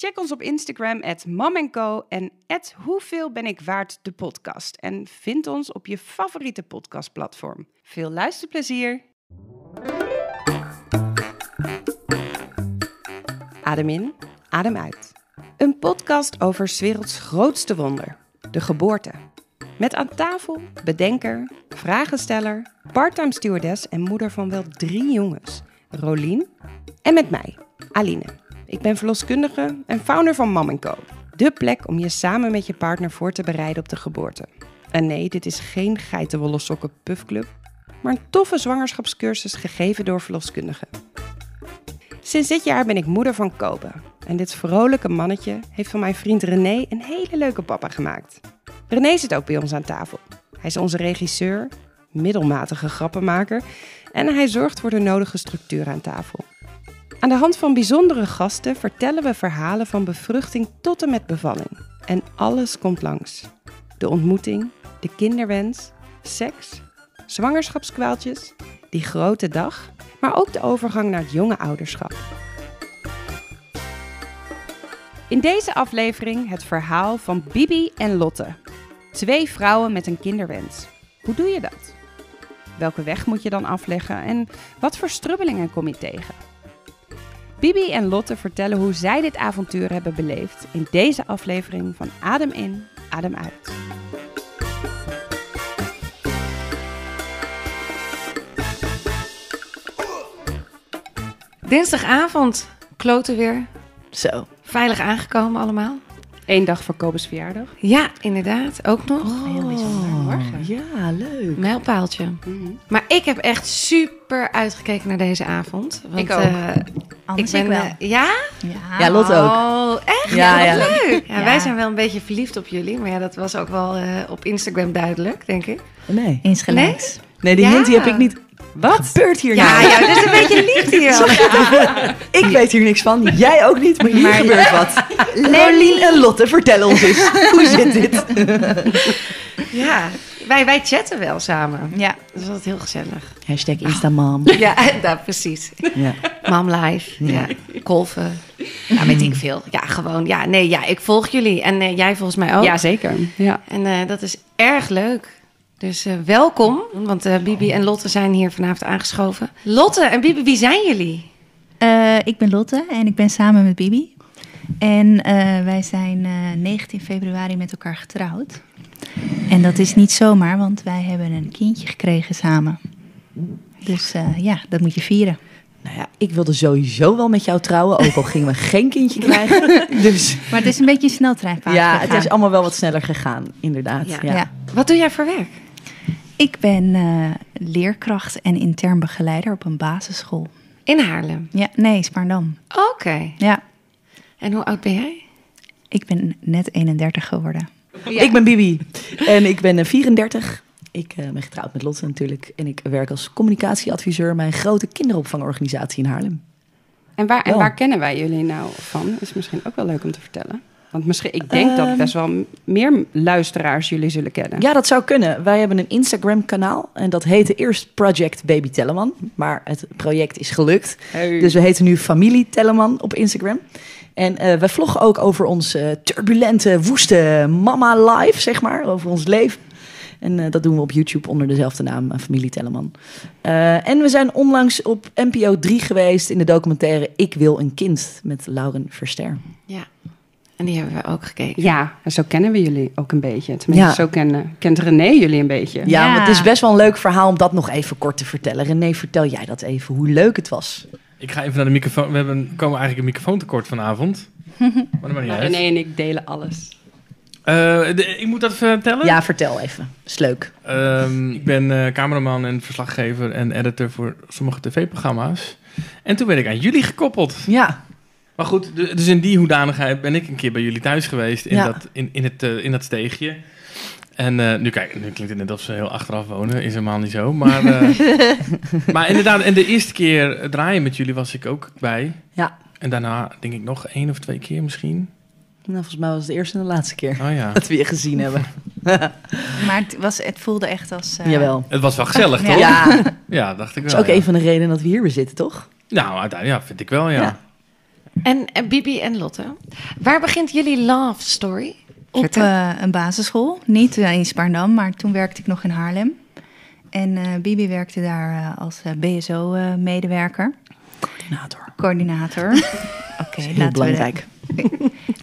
Check ons op Instagram, at en at Hoeveel ben ik waard de podcast. En vind ons op je favoriete podcastplatform. Veel luisterplezier! Adem in, adem uit. Een podcast over werelds grootste wonder, de geboorte. Met aan tafel bedenker, vragensteller, parttime stewardess en moeder van wel drie jongens, Rolien. En met mij, Aline. Ik ben verloskundige en founder van Mam Co. De plek om je samen met je partner voor te bereiden op de geboorte. En nee, dit is geen geitenwolle sokken maar een toffe zwangerschapscursus gegeven door verloskundigen. Sinds dit jaar ben ik moeder van Kobe. En dit vrolijke mannetje heeft van mijn vriend René een hele leuke papa gemaakt. René zit ook bij ons aan tafel. Hij is onze regisseur, middelmatige grappenmaker en hij zorgt voor de nodige structuur aan tafel. Aan de hand van bijzondere gasten vertellen we verhalen van bevruchting tot en met bevalling. En alles komt langs. De ontmoeting, de kinderwens, seks, zwangerschapskwaaltjes, die grote dag, maar ook de overgang naar het jonge ouderschap. In deze aflevering het verhaal van Bibi en Lotte. Twee vrouwen met een kinderwens. Hoe doe je dat? Welke weg moet je dan afleggen en wat voor strubbelingen kom je tegen? Bibi en Lotte vertellen hoe zij dit avontuur hebben beleefd in deze aflevering van Adem in, Adem uit. Dinsdagavond, kloten weer. Zo. Veilig aangekomen allemaal. Eén dag voor Kobus verjaardag. Ja, inderdaad. Ook nog. Heel bijzonder. Morgen. Ja, leuk. Mijlpaaltje. Mhm. Maar ik heb echt super uitgekeken naar deze avond. Want, Ik ook. eh, Anders ik ik ben, wel. eh, ja? Ja. Ja, Lotte ook. Oh, echt? Ja, Ja, ja. leuk. Ja, Ja. Wij zijn wel een beetje verliefd op jullie. Maar ja, dat was ook wel eh, op Instagram duidelijk, denk ik. Nee. Insgelijks. Nee, die Ja. hint die heb ik niet. Wat gebeurt hier Ja, nou? ja, dat is een beetje liefde hier. Ik weet hier niks van. Jij ook niet, maar hier Maar- gebeurt wat. Rolien en Lotte, vertel ons eens. Hoe zit dit? Ja, wij, wij chatten wel samen. Ja. Dat is altijd heel gezellig. Hashtag Instamam. Ja, ja precies. Ja. Mam live. Ja. Kolven. Ja, weet ik veel. Ja, gewoon. Ja, nee, ja, ik volg jullie. En eh, jij volgens mij ook. Ja, zeker. Ja. En eh, dat is erg leuk. Dus eh, welkom, want eh, Bibi en Lotte zijn hier vanavond aangeschoven. Lotte en Bibi, wie zijn jullie? Eh, ik ben Lotte en ik ben samen met Bibi. En eh, wij zijn eh, 19 februari met elkaar getrouwd. En dat is niet zomaar, want wij hebben een kindje gekregen samen. Dus eh, ja, dat moet je vieren. Nou ja, ik wilde sowieso wel met jou trouwen, ook al gingen we geen kindje krijgen. Dus Maar het is een beetje een sneltreinvaart ja, het is allemaal wel wat sneller gegaan, inderdaad. Ja. Ja. Ja. Wat doe jij voor werk? Ik ben eh, leerkracht en intern begeleider op een basisschool. In Haarlem. Ja, nee, Spaarndam. Oké. Ja, En hoe oud ben jij? ik ben net 31 geworden. Ik ben Bibi en ik ben eh, 34. Ik eh, ben getrouwd met Lotte natuurlijk. En ik werk als communicatieadviseur bij een grote kinderopvangorganisatie in Haarlem. En waar, en waar kennen wij jullie nou van? Is misschien ook wel leuk om te vertellen. Want misschien, ik denk dat Ehm. best wel meer luisteraars jullie zullen kennen. Ja, dat zou kunnen. Wij hebben een Instagram-kanaal en dat heette eerst Project Baby Telleman. Maar het project is gelukt. Hey. Dus we heten nu Familie Telleman op Instagram. En eh we vloggen ook over ons eh, turbulente, woeste mama life, zeg maar. Over ons leven. En eh, dat doen we op YouTube onder dezelfde naam, Familie Telleman. Eh, en we zijn onlangs op NPO 3 geweest in de documentaire Ik wil een kind met Lauren Verster. Ja. En die hebben we ook gekeken. Ja, en zo kennen we jullie ook een beetje. Tenminste, Ja. zo kennen, kent René jullie een beetje. Ja, Ja. maar het is best wel een leuk verhaal om dat nog even kort te vertellen. René, vertel jij dat even, hoe leuk het was. Ik ga even naar de microfoon. We hebben, komen eigenlijk een microfoontekort vanavond. Maar dat maakt niet uit. René en ik delen alles. Eh, de- ik moet dat vertellen? Ja, vertel even. Is leuk. Ehm, ik ben eh, cameraman en verslaggever en editor voor sommige tv-programma's. En toen ben ik aan jullie gekoppeld. Ja, Maar goed, dus in die hoedanigheid ben ik een keer bij jullie thuis geweest in, Ja. dat, in, in, het, eh, in dat steegje. En eh, nu, kijk, nu klinkt het net alsof ze heel achteraf wonen. Is helemaal niet zo. Maar, eh, maar inderdaad, en de eerste keer draaien met jullie was ik ook bij. Ja. En daarna denk ik nog één of twee keer misschien. Nou, volgens mij was het de eerste en de laatste keer Oh ja. dat we je gezien hebben. Maar het, was, het voelde echt als... eh, Jawel. Het was wel gezellig, toch? Ja, dat Ja, dacht ik is wel. ook ja. een van de redenen dat we hier weer zitten, toch? Nou, uiteindelijk, ja, vind ik wel, ja. En, en Bibi en Lotte, waar begint jullie love story? Op eh, een basisschool. Niet eh, in Spaarndam, maar toen werkte ik nog in Haarlem. En eh, Bibi werkte daar eh, als BSO-medewerker, Coördinator. coördinator. Oké, Heel laten we belangrijk.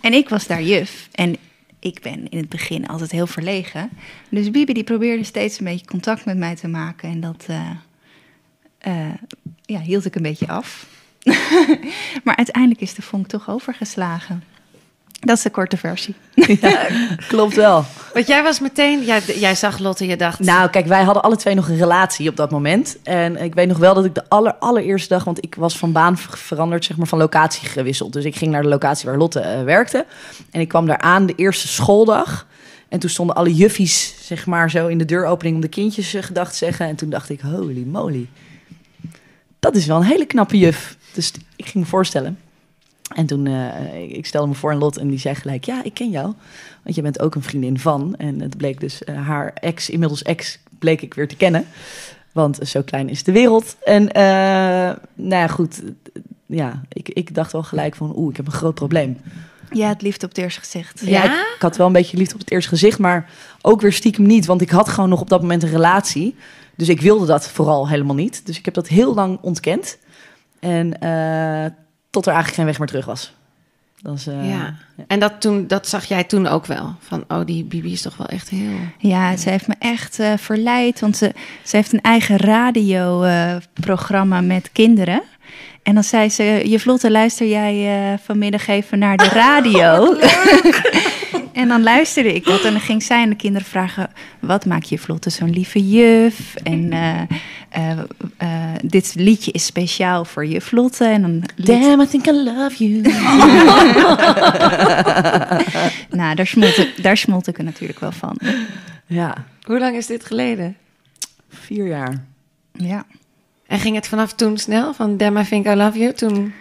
En ik was daar juf. En ik ben in het begin altijd heel verlegen. Dus Bibi die probeerde steeds een beetje contact met mij te maken. En dat eh, eh, ja, hield ik een beetje af. maar uiteindelijk is de vonk toch overgeslagen. Dat is de korte versie. Klopt wel. Want jij was meteen, ja, d- jij zag Lotte, je dacht... Nou, kijk, wij hadden alle twee nog een relatie op dat moment. En ik weet nog wel dat ik de aller, allereerste dag... want ik was van baan ver- veranderd, zeg maar, van locatie gewisseld. Dus ik ging naar de locatie waar Lotte eh, werkte. En ik kwam daar aan de eerste schooldag. En toen stonden alle juffies, zeg maar, zo in de deuropening... om de kindjes eh, gedag te zeggen. En toen dacht ik, holy moly. Dat is wel een hele knappe juf. Dus ik ging me voorstellen. En toen, eh, ik- stelde me voor aan Lot en die zei gelijk... ja, ik ken jou, want je bent ook een vriendin van. En het bleek dus eh, haar ex, inmiddels ex, bleek ik weer te kennen. Want zo klein is de wereld. En eh, nou ja, goed. Ja, ik, ik dacht wel gelijk van... oeh, ik heb een groot probleem. Ja, het liefde op het eerste gezicht. Ja? ik, ik had wel een beetje liefde op het eerste gezicht... maar ook weer stiekem niet. Want ik had gewoon nog op dat moment een relatie. Dus ik wilde dat vooral helemaal niet. Dus ik heb dat heel lang ontkend. En eh, tot er eigenlijk geen weg meer terug was. Dat is, eh, ja. En dat, toen, dat zag jij toen ook wel. Van, oh, die Bibi is toch wel echt heel... Ja, ze heeft me echt eh, verleid. Want ze, ze heeft een eigen radioprogramma met kinderen. En dan zei ze, je vlotte, luister jij eh, vanmiddag even naar de radio? en dan luisterde ik dat en dan ging zij aan de kinderen vragen... wat maakt je vlotte zo'n lieve juf? En eh, eh, eh, dit liedje is speciaal voor je vlotte. En dan liet- Damn, I think I love you. nou, daar smolt, ik, daar smolt ik er natuurlijk wel van. ja, Hoe lang is dit geleden? vier jaar. Ja. En ging het vanaf toen snel? Van Damn, I think I love you? Toen...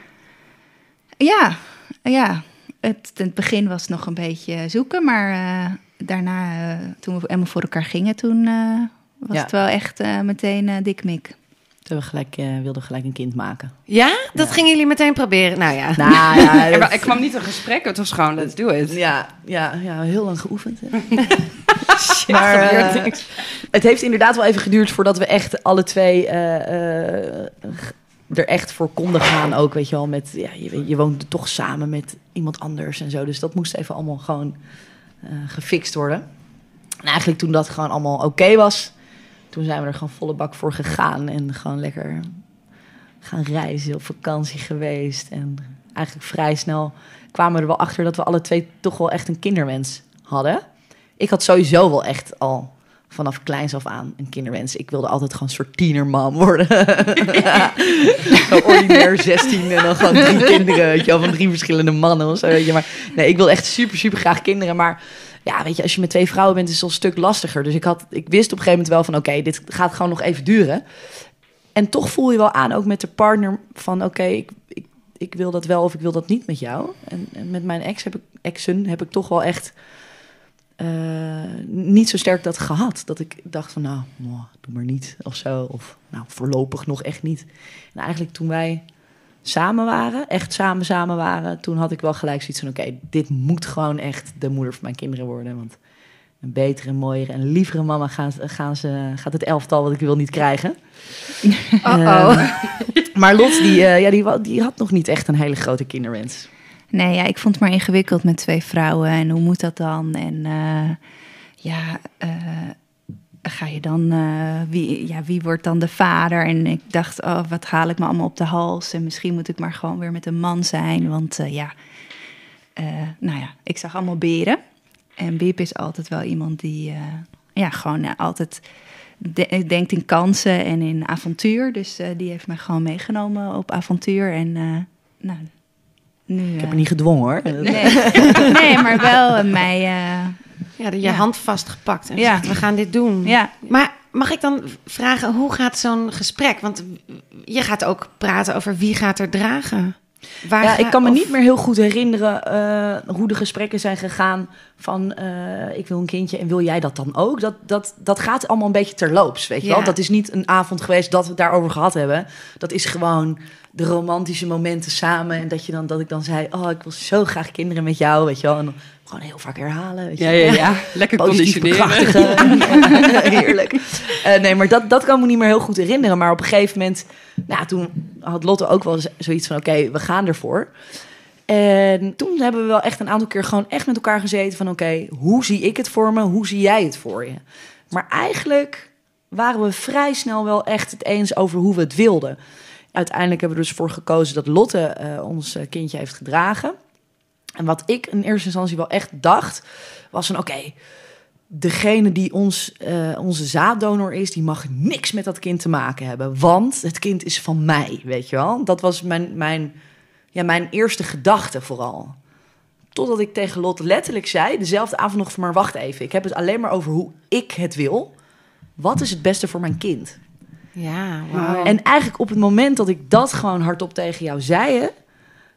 Ja, ja. Het, het begin was nog een beetje zoeken, maar eh, daarna, eh, toen we helemaal voor elkaar gingen, toen eh, was Ja. het wel echt meteen eh dik mik. Toen we gelijk, eh, wilden gelijk een kind maken. Ja? Dat gingen jullie meteen proberen? Nou ja. Nou ja, dat- er kwam niet een gesprek, het was gewoon let's do it. ja, ja, ja, heel lang geoefend. hè. Shit, Maar, gebeurt eh, niks. Het heeft inderdaad wel even geduurd voordat we echt alle twee eh, eh, er echt voor konden gaan. Ook, weet je wel, met, ja, je, weet- je woont toch samen met iemand anders en zo. Dus dat moest even allemaal gewoon eh, gefixt worden. En eigenlijk toen dat gewoon allemaal oké was, toen zijn we er gewoon volle bak voor gegaan. En gewoon lekker gaan reizen, op vakantie geweest. En eigenlijk vrij snel kwamen we er wel achter dat we alle twee toch wel echt een kinderwens hadden. Ik had sowieso wel echt al vanaf kleins af aan een kinderwens. Ik wilde altijd gewoon een soort tienermam worden. Zo ordinair 16 en dan gewoon drie kinderen, weet je van drie verschillende mannen of zo, weet je. Maar nee, ik wil echt super, super graag kinderen. Maar ja, weet je, als je met twee vrouwen bent, is het een stuk lastiger. Dus ik, had, ik wist op een gegeven moment wel van, oké, dit gaat gewoon nog even duren. En toch voel je wel aan, ook met de partner, van oké, ik, ik, ik wil dat wel of ik wil dat niet met jou. En, met mijn ex heb ik, exen heb ik toch wel echt eh, niet zo sterk dat gehad. Dat ik dacht van, nou, doe maar niet of zo. Of nou, voorlopig nog echt niet. En eigenlijk toen wij samen waren, echt samen samen waren... toen had ik wel gelijk zoiets van, oké, dit moet gewoon echt de moeder van mijn kinderen worden. Want een betere, mooiere en lievere mama gaan, gaan ze, gaat het elftal wat ik wil niet krijgen. Uh-oh. Eh, maar Lot, die, eh, ja, die had nog niet echt een hele grote kinderwens. Nee, ja, ik vond het maar ingewikkeld met twee vrouwen. En hoe moet dat dan? En eh, ja, eh, ga je dan, eh, wie, ja, wie wordt dan de vader? En ik dacht, oh, wat haal ik me allemaal op de hals? En misschien moet ik maar gewoon weer met een man zijn. Want eh, ja, eh, nou ja, ik zag allemaal beren. En Biep is altijd wel iemand die, ja, gewoon altijd de- denkt in kansen en in avontuur. Dus die heeft mij gewoon meegenomen op avontuur. En nou, nu... Ik heb haar niet gedwongen hoor. Nee, nee maar wel mij, Ja, de, je Ja. hand vastgepakt en Ja. zegt, we gaan dit doen. Ja, Maar mag ik dan vragen, hoe gaat zo'n gesprek? Want je gaat ook praten over wie gaat er dragen. Waar Ja, ga- ik kan me of- niet meer heel goed herinneren eh, hoe de gesprekken zijn gegaan van eh, ik wil een kindje en wil jij dat dan ook? Dat, dat, dat gaat allemaal een beetje terloops, weet je Ja. wel? Dat is niet een avond geweest dat we het daarover gehad hebben. Dat is gewoon de romantische momenten samen en dat, je dan, dat ik dan zei, oh ik wil zo graag kinderen met jou, weet je wel? En dan gewoon heel vaak herhalen, weet je Ja, ja, ja. Lekker Positief conditioneren. Heerlijk. Eh, nee, maar dat, dat kan me niet meer heel goed herinneren. Maar op een gegeven moment, nou, toen had Lotte ook wel zoiets van: oké, we gaan ervoor. En toen hebben we wel echt een aantal keer gewoon echt met elkaar gezeten van: oké, hoe zie ik het voor me? Hoe zie jij het voor je? Maar eigenlijk waren we vrij snel wel echt het eens over hoe we het wilden. Uiteindelijk hebben we dus voor gekozen dat Lotte eh, ons eh, kindje heeft gedragen. En wat ik in eerste instantie wel echt dacht, was van oké, degene die ons, eh, onze zaaddonor is, die mag niks met dat kind te maken hebben. Want het kind is van mij, weet je wel. Dat was mijn, mijn, ja, mijn eerste gedachte vooral. Totdat ik tegen Lot letterlijk zei, dezelfde avond nog maar wacht even, ik heb het alleen maar over hoe ik het wil. Wat is het beste voor mijn kind? Ja, wauw. En eigenlijk op het moment dat ik dat gewoon hardop tegen jou zei... hè,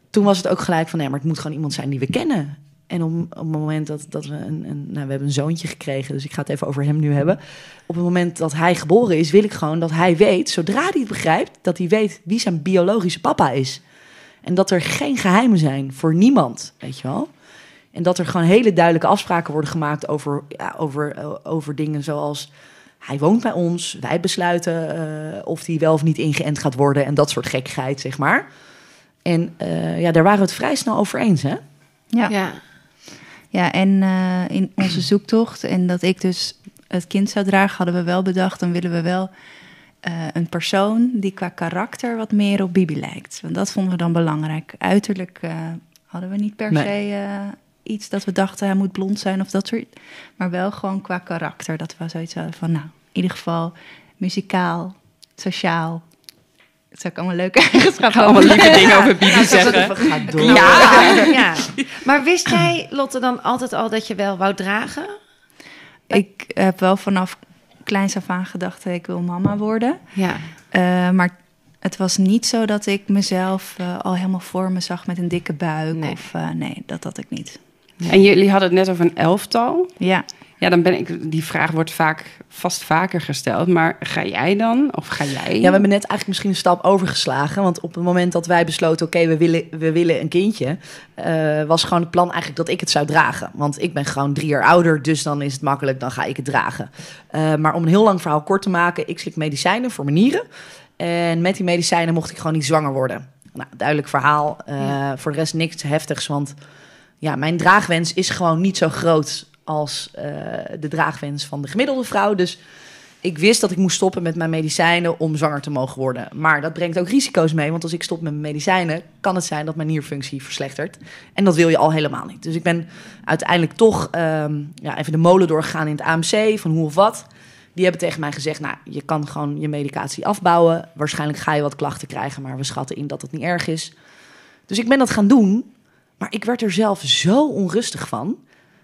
toen was het ook gelijk van... nee, maar het moet gewoon iemand zijn die we kennen. En op, op het moment dat, dat we een, een... Nou, we hebben een zoontje gekregen, dus ik ga het even over hem nu hebben. Op het moment dat hij geboren is, wil ik gewoon dat hij weet... zodra hij het begrijpt, dat hij weet wie zijn biologische papa is. En dat er geen geheimen zijn voor niemand, weet je wel. En dat er gewoon hele duidelijke afspraken worden gemaakt over, ja, over, eh, over dingen zoals... Hij woont bij ons, wij besluiten eh, of hij wel of niet ingeënt gaat worden... en dat soort gekkigheid, zeg maar. En eh, ja, daar waren we het vrij snel over eens, hè? ja. ja. Ja, en eh, in onze zoektocht en dat ik dus het kind zou dragen, hadden we wel bedacht, dan willen we wel eh, een persoon die qua karakter wat meer op Bibi lijkt. Want dat vonden we dan belangrijk. Uiterlijk eh, hadden we niet per Nee. se eh, iets dat we dachten hij moet blond zijn of dat soort. Maar wel gewoon qua karakter. Dat we zoiets hadden van, nou, in ieder geval muzikaal, sociaal. Dat zou ik allemaal leuke eigenschappen Allemaal lieve dingen over Bibi Ja, het zeggen. even gaat door. Ja. ja. Maar wist jij, Lotte, dan altijd al dat je wel wou dragen? Ik heb wel vanaf kleins af aan gedacht, ik wil mama worden. Ja. Eh, maar het was niet zo dat ik mezelf eh, al helemaal voor me zag met een dikke buik. Nee. Of eh, nee, dat had ik niet. En jullie hadden het net over een elftal. Ja, Ja, dan ben ik. Die vraag wordt vaak vast vaker gesteld. Maar ga jij dan? Of ga jij? Ja, we hebben net eigenlijk misschien een stap overgeslagen. Want op het moment dat wij besloten, oké, we, willen, we willen een kindje... eh, was gewoon het plan eigenlijk dat ik het zou dragen. Want ik ben gewoon drie jaar ouder, dus dan is het makkelijk, dan ga ik het dragen. Eh, maar om een heel lang verhaal kort te maken, ik slik medicijnen voor mijn nieren. En met die medicijnen mocht ik gewoon niet zwanger worden. Nou, duidelijk verhaal. Eh, Voor de rest niks heftigs, want ja, mijn draagwens is gewoon niet zo groot als eh, de draagwens van de gemiddelde vrouw. Dus ik wist dat ik moest stoppen met mijn medicijnen om zwanger te mogen worden. Maar dat brengt ook risico's mee, want als ik stop met mijn medicijnen, kan het zijn dat mijn nierfunctie verslechtert. En dat wil je al helemaal niet. Dus ik ben uiteindelijk toch ehm, ja, even de molen doorgegaan in het AMC, van hoe of wat. Die hebben tegen mij gezegd, nou, je kan gewoon je medicatie afbouwen. Waarschijnlijk ga je wat klachten krijgen, maar we schatten in dat het niet erg is. Dus ik ben dat gaan doen, maar ik werd er zelf zo onrustig van...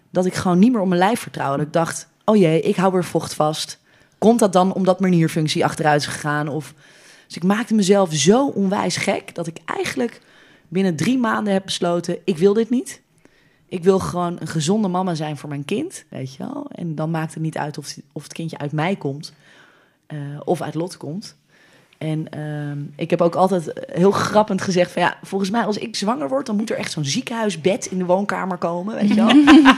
dat ik gewoon niet meer op mijn lijf vertrouwde. Ik dacht, oh jee, ik hou weer vocht vast. Komt dat dan omdat mijn nierfunctie achteruit is gegaan? Of... Dus ik maakte mezelf zo onwijs gek... dat ik eigenlijk binnen drie maanden heb besloten... ik wil dit niet. Ik wil gewoon een gezonde mama zijn voor mijn kind, weet je wel. En dan maakt het niet uit of, het kindje uit mij komt... eh, of uit Lot komt. En ehm, ik heb ook altijd heel grappend gezegd van ja, volgens mij als ik zwanger word, dan moet er echt zo'n ziekenhuisbed in de woonkamer komen, weet je wel.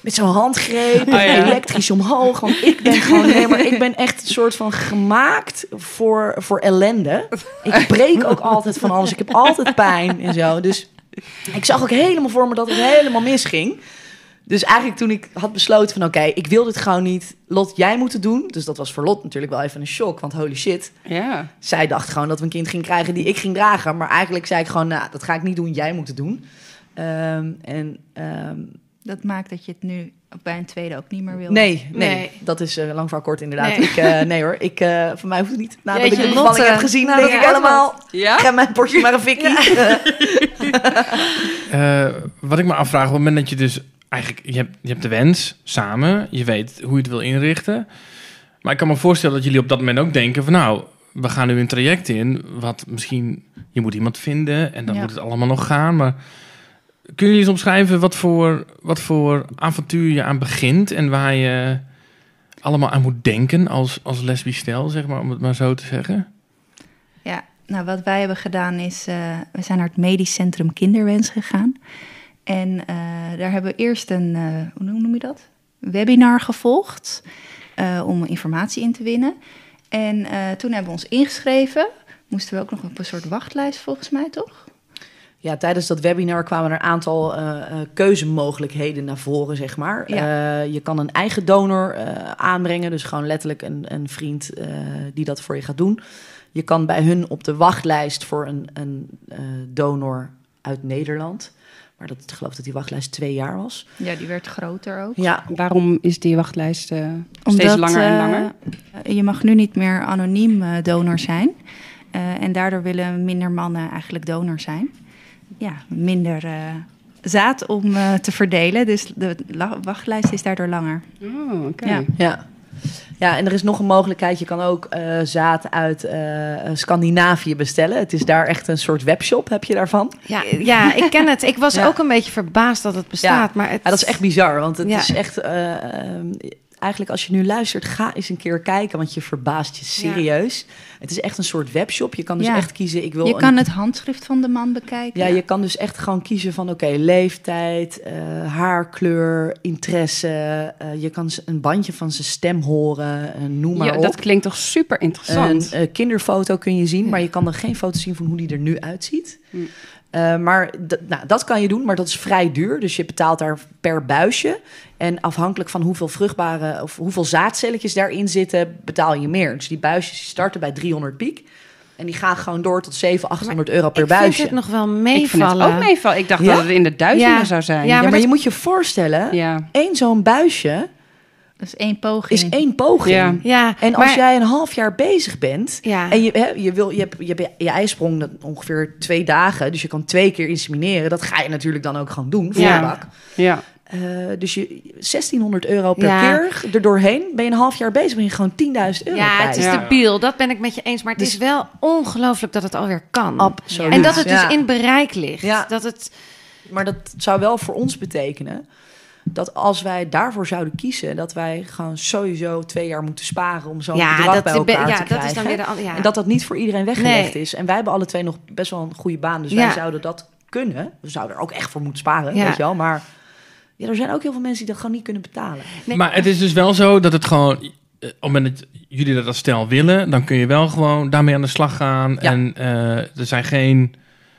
Met zo'n handgreep, Oh, ja. elektrisch omhoog. Want ik ben gewoon, nee, maar ik ben echt een soort van gemaakt voor, voor ellende. Ik breek ook altijd van alles. Ik heb altijd pijn en zo. Dus ik zag ook helemaal voor me dat het helemaal misging. Dus eigenlijk toen ik had besloten van oké, ik wil dit gewoon niet. Lot, jij moet het doen. Dus dat was voor Lot natuurlijk wel even een shock. Want holy shit, Ja. zij dacht gewoon dat we een kind ging krijgen die ik ging dragen. Maar eigenlijk zei ik gewoon, nou, dat ga ik niet doen. Jij moet het doen. Ehm, en ehm, dat maakt dat je het nu bij een tweede ook niet meer wil. nee, nee, Nee. dat is eh, lang verhaal kort inderdaad. Nee. Ik, eh, nee hoor, ik, eh, voor mij hoeft het niet. Nadat Jeetje, ik de bevalling Lotte. heb gezien, Nou, denk dat ik helemaal... Ja? Ga mijn portje maar een fikkie. Eh, wat ik me afvraag, op het moment dat je dus eigenlijk, je hebt, je hebt de wens samen, je weet hoe je het wil inrichten. Maar ik kan me voorstellen dat jullie op dat moment ook denken van nou, we gaan nu een traject in, wat misschien, je moet iemand vinden en dan Ja. moet het allemaal nog gaan. Maar kun je eens omschrijven wat voor, wat voor avontuur je aan begint en waar je allemaal aan moet denken als, als lesbisch stel, zeg maar, om het maar zo te zeggen? Ja, nou wat wij hebben gedaan is, eh, we zijn naar het medisch centrum Kinderwens gegaan. En eh, daar hebben we eerst een, eh, hoe noem je dat? Webinar gevolgd eh, om informatie in te winnen. En toen hebben we ons ingeschreven. Moesten we ook nog op een soort wachtlijst volgens mij, toch? Ja, tijdens dat webinar kwamen er een aantal keuzemogelijkheden naar voren, zeg maar. Ja. Je kan een eigen donor aanbrengen, dus gewoon letterlijk een, een vriend die dat voor je gaat doen. Je kan bij hun op de wachtlijst voor een, een donor uit Nederland. Maar dat, ik geloof dat die wachtlijst twee jaar was. Ja, die werd groter ook. Ja, Waarom is die wachtlijst eh, steeds langer en eh, langer? je mag nu niet meer anoniem eh, donor zijn. Eh, en daardoor willen minder mannen eigenlijk donor zijn. Ja, minder eh, zaad om eh, te verdelen. Dus de wachtlijst is daardoor langer. Oh, oké. Ja. ja. Ja, en er is nog een mogelijkheid. Je kan ook eh, zaad uit eh, Scandinavië bestellen. Het is daar echt een soort webshop, heb je daarvan. Ja, ja, ik ken het. Ik was Ja. ook een beetje verbaasd dat het bestaat. Maar het, Ja, dat is echt bizar, want het is echt... eh, eigenlijk als je nu luistert, ga eens een keer kijken, want je verbaast je serieus. Het is echt een soort webshop. Je kan dus Ja. echt kiezen, ik wil Je een- kan het handschrift van de man bekijken. Ja, je kan dus echt gewoon kiezen van oké, leeftijd, eh, haarkleur, interesse. eh, je kan een bandje van zijn stem horen, eh, noem maar Ja, op. dat klinkt toch super interessant. Een kinderfoto kun je zien, maar je kan dan geen foto zien van hoe die er nu uitziet. Eh, maar nou, dat kan je doen, maar dat is vrij duur. Dus je betaalt daar per buisje. En afhankelijk van hoeveel vruchtbare of hoeveel zaadcelletjes daarin zitten, betaal je meer. Dus die buisjes die starten bij 300 piek. En die gaan gewoon door tot 700, 800 euro per ik vind buisje. het nog wel ik vind meevallen. het ook meevallen. Ik dacht Ja? dat het in de duizenden Ja. zou zijn. Ja, ja, maar, maar dat- je moet je voorstellen, Ja. één zo'n buisje Dat is één poging. is één poging. Ja. Ja, En als maar- jij een half jaar bezig bent Ja. en je, hè, je, wil, je, hebt, je hebt je ijsprong dat ongeveer twee dagen, dus je kan twee keer insemineren. Dat ga je natuurlijk dan ook gewoon doen, Ja. voorbak. Ja. Eh, dus je 1600 euro per Ja. keer er doorheen. Ben je een half jaar bezig, ben je gewoon 10.000 euro Ja, het is Ja. debiel. Dat ben ik met je eens. Maar het Dus- is wel ongelooflijk dat het alweer kan. Absoluut. En dat het Ja. dus in bereik ligt. Ja. Dat het, Maar dat zou wel voor ons betekenen dat als wij daarvoor zouden kiezen, dat wij gewoon sowieso twee jaar moeten sparen om zo'n ja, bedrag dat, bij elkaar ja, te dat krijgen. is dan weer de andere. Ja. En dat dat niet voor iedereen weggelegd Nee. is. En wij hebben alle twee nog best wel een goede baan. Dus Ja. wij zouden dat kunnen. We zouden er ook echt voor moeten sparen, Ja. weet je wel. Maar ja, er zijn ook heel veel mensen die dat gewoon niet kunnen betalen. Nee. Maar het is dus wel zo dat het gewoon... eh, Op het moment dat jullie dat als stel willen... dan kun je wel gewoon daarmee aan de slag gaan. Ja. En eh, er zijn geen...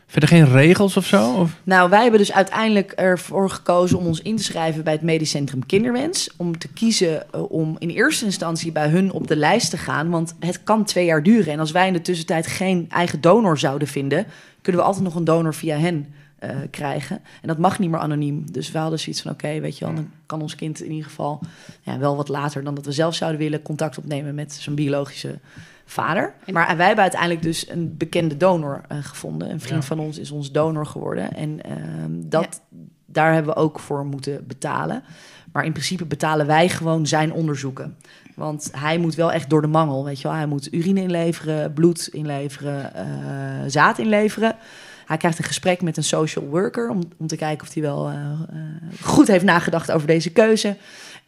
Verder geen regels of zo? Of? Nou, wij hebben dus uiteindelijk ervoor gekozen om ons in te schrijven bij het Medisch Centrum Kinderwens. Om te kiezen eh, om in eerste instantie bij hun op de lijst te gaan. Want het kan twee jaar duren. En als wij in de tussentijd geen eigen donor zouden vinden, kunnen we altijd nog een donor via hen eh, krijgen. En dat mag niet meer anoniem. Dus we hadden zoiets van: oké, weet je wel, dan kan ons kind in ieder geval ja, wel wat later dan dat we zelf zouden willen contact opnemen met zijn biologische vader. Maar wij hebben uiteindelijk dus een bekende donor eh, gevonden. Een vriend Ja. van ons is ons donor geworden. En ehm, dat, daar hebben we ook voor moeten betalen. Maar in principe betalen wij gewoon zijn onderzoeken. Want hij moet wel echt door de mangel, weet je wel. Hij moet urine inleveren, bloed inleveren, eh, zaad inleveren. Hij krijgt een gesprek met een social worker om, om te kijken of hij wel eh, goed heeft nagedacht over deze keuze.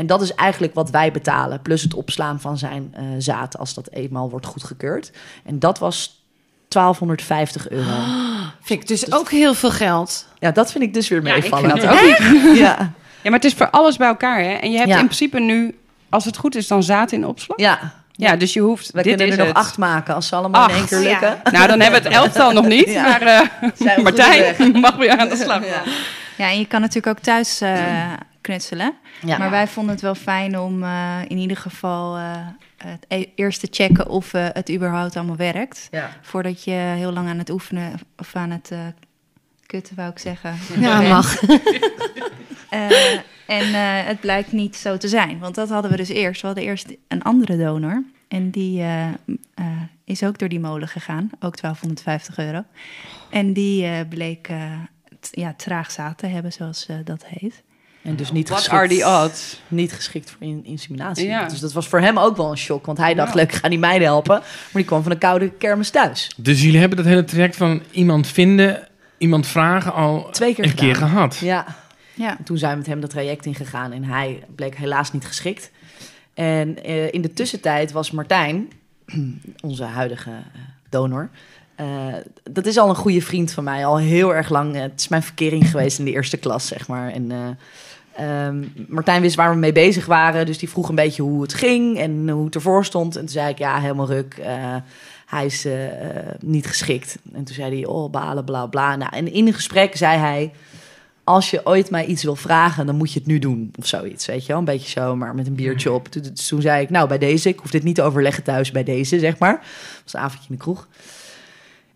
En dat is eigenlijk wat wij betalen, plus het opslaan van zijn eh, zaad als dat eenmaal wordt goedgekeurd. En dat was 1250 euro. vind ik dus ook heel veel geld. Ja, dat vind ik dus weer Ja, ik meevallen. vind dat ook niet. Ja, Ja, maar het is voor alles bij elkaar, hè? En je hebt Ja. in principe nu, als het goed is, dan zaad in opslag. ja. Ja, dus je hoeft. dit kunnen er nog het. acht maken als ze allemaal in één Acht, keer lukken. ja. Nou, dan hebben we het elftal nog niet. Ja. Maar eh, Zijn we Martijn mag weer aan de slag. Ja. Ja, en je kan natuurlijk ook thuis eh, knutselen. Ja. Maar wij vonden het wel fijn om eh, in ieder geval eh, het e- eerst te checken of eh, het überhaupt allemaal werkt. Ja. Voordat je heel lang aan het oefenen of aan het kutten, wou ik zeggen. Ja, mag. En het blijkt niet zo te zijn. Want dat hadden we dus eerst. We hadden eerst een andere donor. En die is ook door die molen gegaan. Ook 1250 euro. En die bleek ja, traag zaad te hebben, zoals dat heet. En dus niet What are geschikt, the odds? niet geschikt voor in- inseminatie. Ja. Dus dat was voor hem ook wel een shock. Want hij dacht, leuk, ik ga die meiden helpen. Maar die kwam van een koude kermis thuis. Dus jullie hebben dat hele traject van iemand vinden, iemand vragen al Twee keer een keer gehad. Ja, Ja. En toen zijn we met hem dat traject ingegaan en hij bleek helaas niet geschikt. En eh, in de tussentijd was Martijn, onze huidige eh, donor, eh, dat is al een goede vriend van mij, al heel erg lang. Het is mijn verkering geweest in de eerste klas, zeg maar. En eh, ehm, Martijn wist waar we mee bezig waren, dus die vroeg een beetje hoe het ging en hoe het ervoor stond. En toen zei ik, ja, helemaal ruk. eh, hij is eh, niet geschikt. En toen zei hij, oh, balen, bla, bla. Nou, en in een gesprek zei hij als je ooit mij iets wil vragen, dan moet je het nu doen. Of zoiets, weet je wel. Een beetje zo, maar met een biertje op. Toen, toen zei ik, nou, bij deze. Ik hoef dit niet te overleggen thuis bij deze, zeg maar. Het was een avondje in de kroeg.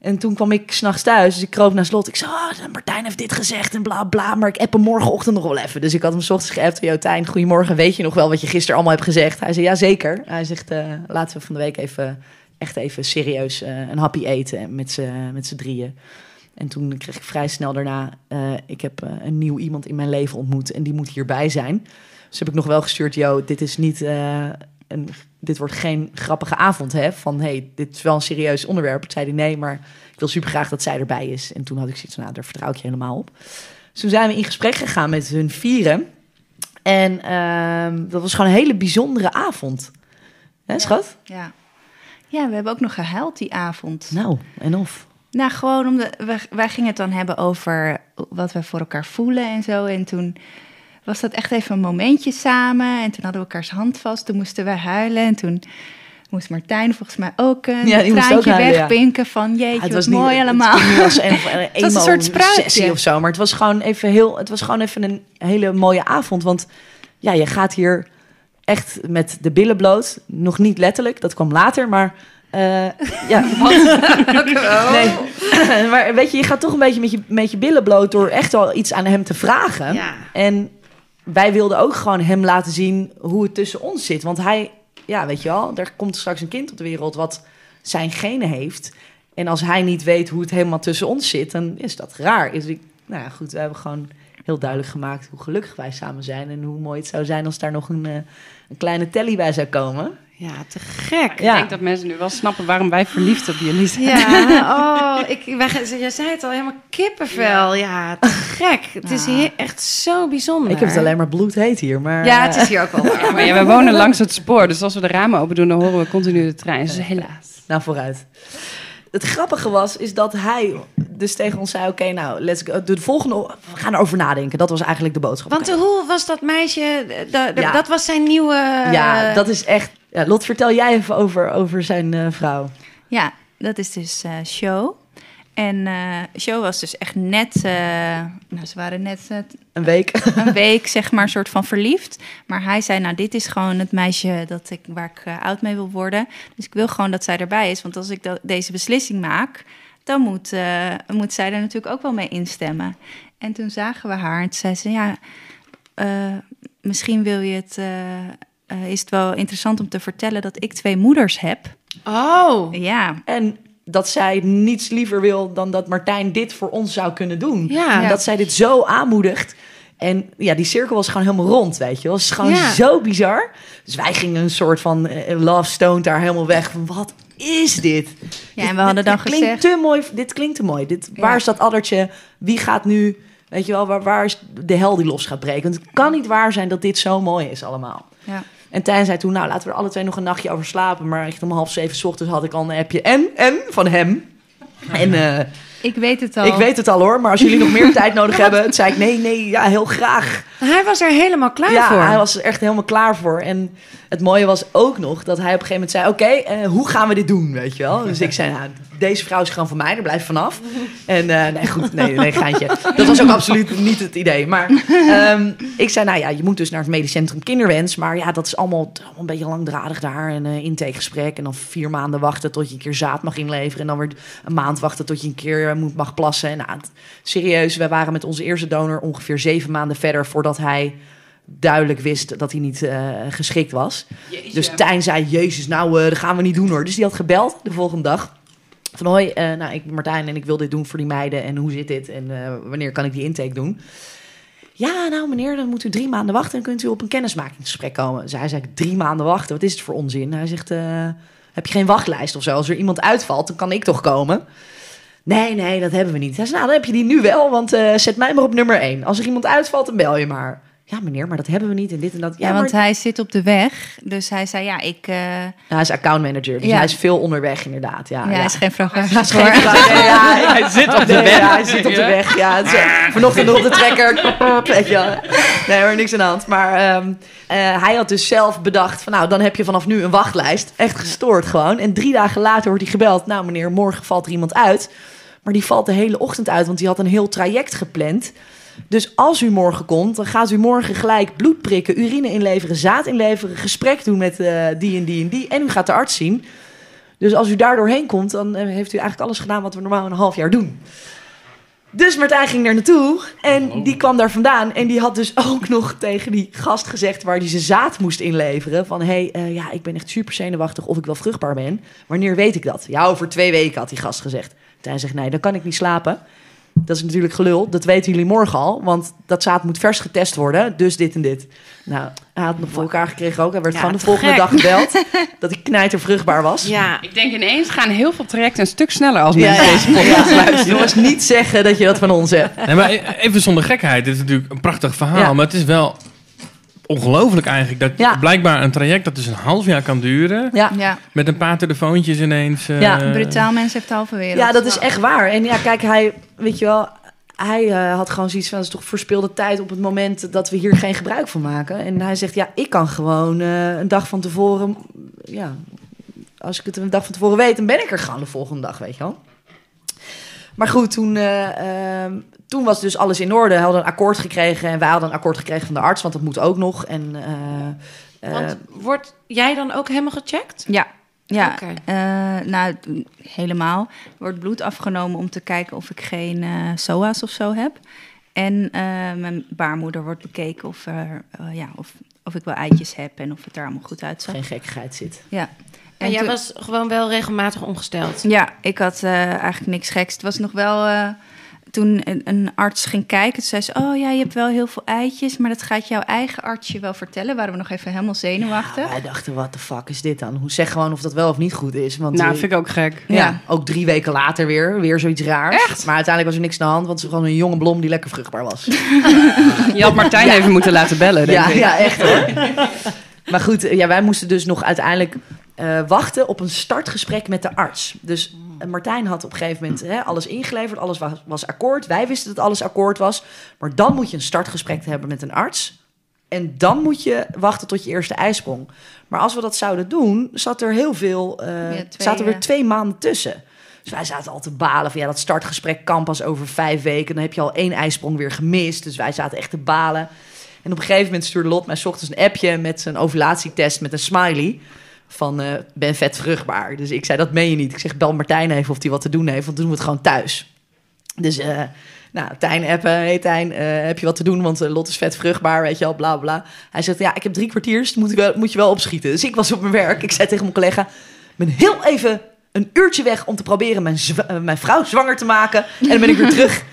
En toen kwam ik s'nachts thuis, dus ik kroop naar slot. Ik zei, oh, Martijn heeft dit gezegd en bla bla, maar ik app hem morgenochtend nog wel even. Dus ik had hem 's ochtends geappt, yo Tijn, goedemorgen, weet je nog wel wat je gisteren allemaal hebt gezegd? Hij zei, ja zeker. Hij zegt, eh, laten we van de week even, echt even serieus eh, een happy eten met z'n drieën. En toen kreeg ik vrij snel daarna, eh, ik heb een nieuw iemand in mijn leven ontmoet en die moet hierbij zijn. Dus heb ik nog wel gestuurd, yo, dit is niet, een, dit wordt geen grappige avond, hè? Van, hey, dit is wel een serieus onderwerp. Toen zei nee, maar ik wil super graag dat zij erbij is. En toen had ik zoiets van, nou, daar vertrouw ik je helemaal op. Dus toen zijn we in gesprek gegaan met hun vieren. En ehm, dat was gewoon een hele bijzondere avond. Hè, schat? Ja. ja, we hebben ook nog gehuild die avond. Nou, en of? Nou, gewoon omdat wij, wij gingen het dan hebben over wat we voor elkaar voelen en zo. En toen was dat echt even een momentje samen. En toen hadden we elkaars hand vast. Toen moesten wij huilen. En toen moest Martijn volgens mij ook een Ja, traantje ook huilen, ja. wegpinken van jeetje, het wat mooi allemaal. Het als een, een, was een soort spruitje. sessie of zo, maar het was gewoon even heel, het was gewoon even een hele mooie avond, want ja, je gaat hier echt met de billen bloot, nog niet letterlijk, dat kwam later, maar eh, ja, nee, maar weet je, je gaat toch een beetje met je, met je billen bloot door echt wel iets aan hem te vragen. Ja. En wij wilden ook gewoon hem laten zien hoe het tussen ons zit. Want hij, ja, weet je wel, er komt straks een kind op de wereld wat zijn genen heeft. En als hij niet weet hoe het helemaal tussen ons zit, dan is dat raar. Is nou ja, goed, we hebben gewoon heel duidelijk gemaakt hoe gelukkig wij samen zijn. En hoe mooi het zou zijn als daar nog een, eh, een kleine telly bij zou komen. Ja, te gek. Ja. Ik denk dat mensen nu wel snappen waarom wij verliefd op jullie zijn. Ja, oh, ik, wij, jij zei het al, helemaal kippenvel. Ja, te gek. Het is hier echt zo bijzonder. Ik heb het alleen maar bloedheet hier, maar... Ja, eh, het is hier ook wel waar. Ja, maar ja, we wonen langs het spoor, dus als we de ramen open doen, dan horen we continu de trein. Dus helaas. Nou, vooruit. Het grappige was, is dat hij dus tegen ons zei... Oké, nou, let's go. De volgende... We gaan erover nadenken. Dat was eigenlijk de boodschap. Want hoe was dat meisje? Ja. Dat was zijn nieuwe... Ja, dat is echt... Ja, Lot, vertel jij even over, over zijn eh, vrouw. Ja, dat is dus eh, Show. En eh Show was dus echt net... eh, nou, ze waren net eh, Een week. een week, zeg maar, soort van verliefd. Maar hij zei, nou, dit is gewoon het meisje dat ik, waar ik oud mee wil worden. Dus ik wil gewoon dat zij erbij is. Want als ik dat, deze beslissing maak, dan moet, eh, moet zij er natuurlijk ook wel mee instemmen. En toen zagen we haar en toen zei ze, ja, eh, misschien wil je het... is het wel interessant om te vertellen dat ik twee moeders heb. Oh. Ja, En dat zij niets liever wil dan dat Martijn dit voor ons zou kunnen doen. Ja. En dat zij dit zo aanmoedigt. En ja, die cirkel was gewoon helemaal rond, weet je. Het is gewoon Ja. zo bizar. Dus wij gingen een soort van eh, love stone daar helemaal weg. Van, wat is dit? ja en we hadden dan dit klinkt te mooi. Dit klinkt te mooi. Dit, Waar is dat addertje? Wie gaat nu... Weet je wel, waar, waar is de hel die los gaat breken? Want het kan niet waar zijn dat dit zo mooi is allemaal. Ja. En Tijn zei toen, nou, laten we er alle twee nog een nachtje over slapen. Maar echt om half zeven ochtends had ik al een appje. En, en, van hem. En eh, Ik weet het al. ik weet het al hoor, maar als jullie nog meer tijd nodig hebben... Zei ik, nee, nee, ja, heel graag. Hij was er helemaal klaar ja, voor. hij was er echt helemaal klaar voor. En het mooie was ook nog dat hij op een gegeven moment zei... Oké, eh, hoe gaan we dit doen, weet je wel? Dus ik zei, nou, deze vrouw is gewoon van mij, daar blijf vanaf. En eh, nee, goed, nee, nee, geintje. Dat was ook absoluut niet het idee. Maar ehm, ik zei, nou ja, je moet dus naar het medisch centrum kinderwens. Maar ja, dat is allemaal, allemaal een beetje langdradig daar. Een eh, intakegesprek en dan vier maanden wachten tot je een keer zaad mag inleveren. En dan weer een maand wachten tot je een keer eh, moet, mag plassen. En nou, serieus, we waren met onze eerste donor ongeveer zeven maanden verder... voordat hij duidelijk wist dat hij niet eh, geschikt was. Dus Tijn zei, jezus, nou, eh, dat gaan we niet doen hoor. Dus die had gebeld de volgende dag. Van hoi, nou, ik ben Martijn en ik wil dit doen voor die meiden. En hoe zit dit? En wanneer kan ik die intake doen? Ja, nou meneer, dan moet u drie maanden wachten... en kunt u op een kennismakingsgesprek komen. Zij zei, drie maanden wachten, wat is het voor onzin? Hij zegt, heb je geen wachtlijst of zo? Als er iemand uitvalt, dan kan ik toch komen? Nee, nee, dat hebben we niet. Hij zei, nou, dan heb je die nu wel, want eh, zet mij maar op nummer één. Als er iemand uitvalt, dan bel je maar. Ja, meneer, maar dat hebben we niet en dit en dat. Ja, want hij zit op de weg. Dus hij zei, ja, ik... eh, Ja, hij is accountmanager, dus Ja. hij is veel onderweg inderdaad. Ja, ja, ja. hij is geen Hij is ja, ik- Hij zit op de Nee, weg. ja, hij zit op de weg. Ja, het is, eh, vanochtend nog op de trekker. Weet je wel. Nee hoor, niks aan de hand. Maar ehm, eh, hij had dus zelf bedacht van nou, dan heb je vanaf nu een wachtlijst. Echt gestoord gewoon. En drie dagen later wordt hij gebeld. Nou meneer, morgen valt er iemand uit. Maar die valt de hele ochtend uit, want die had een heel traject gepland. Dus als u morgen komt, dan gaat u morgen gelijk bloed prikken, urine inleveren, zaad inleveren, gesprek doen met eh, die en die en die. En u gaat de arts zien. Dus als u daar doorheen komt, dan eh, heeft u eigenlijk alles gedaan wat we normaal een half jaar doen. Dus Martijn ging daar naartoe en die kwam daar vandaan. En die had dus ook nog tegen die gast gezegd waar hij zijn zaad moest inleveren. Van, hé, hey, eh, ja, ik ben echt super zenuwachtig of ik wel vruchtbaar ben. Wanneer weet ik dat? Ja, over twee weken had die gast gezegd. Martijn zegt, nee, dan kan ik niet slapen. Dat is natuurlijk gelul. Dat weten jullie morgen al. Want dat zaad moet vers getest worden. Dus dit en dit. Nou, hij had nog voor elkaar gekregen ook. Hij werd Ja, gewoon de volgende gek. dag gebeld. dat hij knijter vruchtbaar was. Ja, Ik denk ineens gaan heel veel trajecten een stuk sneller als mensen ja. deze podcast luisteren. Jongens, niet zeggen dat je dat van ons hebt. Nee, maar even zonder gekheid. Dit is natuurlijk een prachtig verhaal. Ja. Maar het is wel ongelooflijk eigenlijk. Dat Ja. blijkbaar een traject dat dus een half jaar kan duren. Ja. Ja, Met een paar telefoontjes ineens. eh, Ja, brutaal mens heeft de halve wereld. Ja, dat is echt waar. En ja, kijk, hij, weet je wel, hij eh, had gewoon zoiets van, dat is toch verspilde tijd op het moment dat we hier geen gebruik van maken. En hij zegt, ja, ik kan gewoon eh, een dag van tevoren, ja, als ik het een dag van tevoren weet, dan ben ik er gewoon de volgende dag, weet je wel. Maar goed, toen, eh, ehm, toen was dus alles in orde. Hij had een akkoord gekregen en wij hadden een akkoord gekregen van de arts, want dat moet ook nog. En, eh, eh, want wordt jij dan ook helemaal gecheckt? Ja, ja. Eh, nou, helemaal. Er wordt bloed afgenomen om te kijken of ik geen eh SOA's of zo heb. En eh, mijn baarmoeder wordt bekeken of, er, eh, ja, of, of ik wel eitjes heb en of het er allemaal goed uitzag. geen gekkigheid zit. Ja. En jij toen- was gewoon wel regelmatig ongesteld. Ja, ik had eh, eigenlijk niks geks. Het was nog wel... eh, toen een, een arts ging kijken, toen zei ze... oh ja, je hebt wel heel veel eitjes... maar dat gaat jouw eigen arts je wel vertellen. Waren we nog even helemaal zenuwachtig. Wij dachten, wat de fuck is dit dan? Hoe zeg gewoon of dat wel of niet goed is? Want Nou, eh, vind ik ook gek. Ja, Ja. ook drie weken later weer, weer zoiets raars. Echt? Maar uiteindelijk was er niks aan de hand, want ze was gewoon een jonge blom die lekker vruchtbaar was. Je had Martijn even moeten laten bellen, denk ja, ik. ja, echt hoor. maar goed, ja, wij moesten dus nog uiteindelijk eh, wachten op een startgesprek met de arts. Dus eh, Martijn had op een gegeven moment hè, alles ingeleverd, alles was, was akkoord. Wij wisten dat alles akkoord was. Maar dan moet je een startgesprek hebben met een arts. En dan moet je wachten tot je eerste ijsprong. Maar als we dat zouden doen, zat er heel veel, Ja, twee, zaten er eh, twee maanden tussen. Dus wij zaten al te balen van ja, dat startgesprek kan pas over vijf weken. Dan heb je al één ijsprong weer gemist. Dus wij zaten echt te balen. En op een gegeven moment stuurde Lot mij 's ochtends een appje met zijn ovulatietest met een smiley. Van eh, ben vet vruchtbaar. Dus ik zei, dat meen je niet. Ik zeg, bel Martijn even of hij wat te doen heeft, want dan doen we het gewoon thuis. Dus, eh, nou, Tijn appen. Hey Tijn, eh, heb je wat te doen? Want Lot is vet vruchtbaar, weet je wel, bla bla. Hij zegt, ja, ik heb drie kwartiers, moet, wel, moet je wel opschieten. Dus ik was op mijn werk. Ik zei tegen mijn collega, ik ben heel even een uurtje weg om te proberen mijn, mijn vrouw zwanger te maken. En dan ben ik weer terug.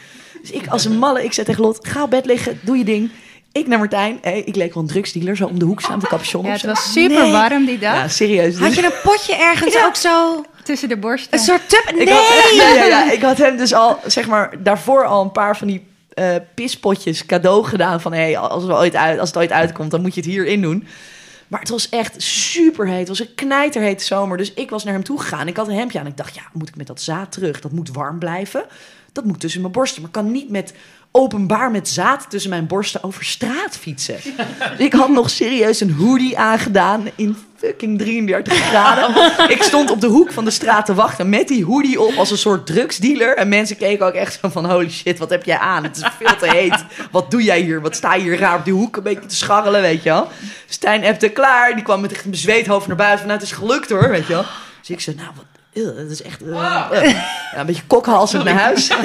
Dus ik als een malle, ik zei tegen Lot, ga op bed liggen, doe je ding. Ik naar Martijn. Hey, ik leek wel een drugsdealer, zo om de hoek staan met de capuchon. Ja, het was super Nee. warm die dag. Ja, serieus. Had je een potje ergens ook zo... Tussen de borsten. Een soort tub? Nee! Ik had, ja, ik had hem dus al, zeg maar, daarvoor al een paar van die eh, pispotjes cadeau gedaan. Van, hé, hey, als, het ooit uit, als het ooit uitkomt, dan moet je het hierin doen. Maar het was echt super heet. Het was een knijterhete zomer. Dus ik was naar hem toe gegaan. Ik had een hemdje aan. Ik dacht, ja, moet ik met dat zaad terug? Dat moet warm blijven. Dat moet tussen mijn borsten. Maar ik kan niet met openbaar met zaad tussen mijn borsten over straat fietsen. Ik had nog serieus een hoodie aangedaan in fucking 33 graden. Ik stond op de hoek van de straat te wachten met die hoodie op als een soort drugsdealer. En mensen keken ook echt zo van, holy shit, wat heb jij aan? Het is veel te heet. Wat doe jij hier? Wat sta je hier raar op die hoek een beetje te scharrelen, weet je wel? Stijn appte klaar. Die kwam met echt een bezweet hoofd naar buiten. Van, nou, het is gelukt hoor, weet je wel? Dus ik zei, nou, wat... eeuw, Dat is echt eh, eh. ja, een beetje kokhalzend naar huis. een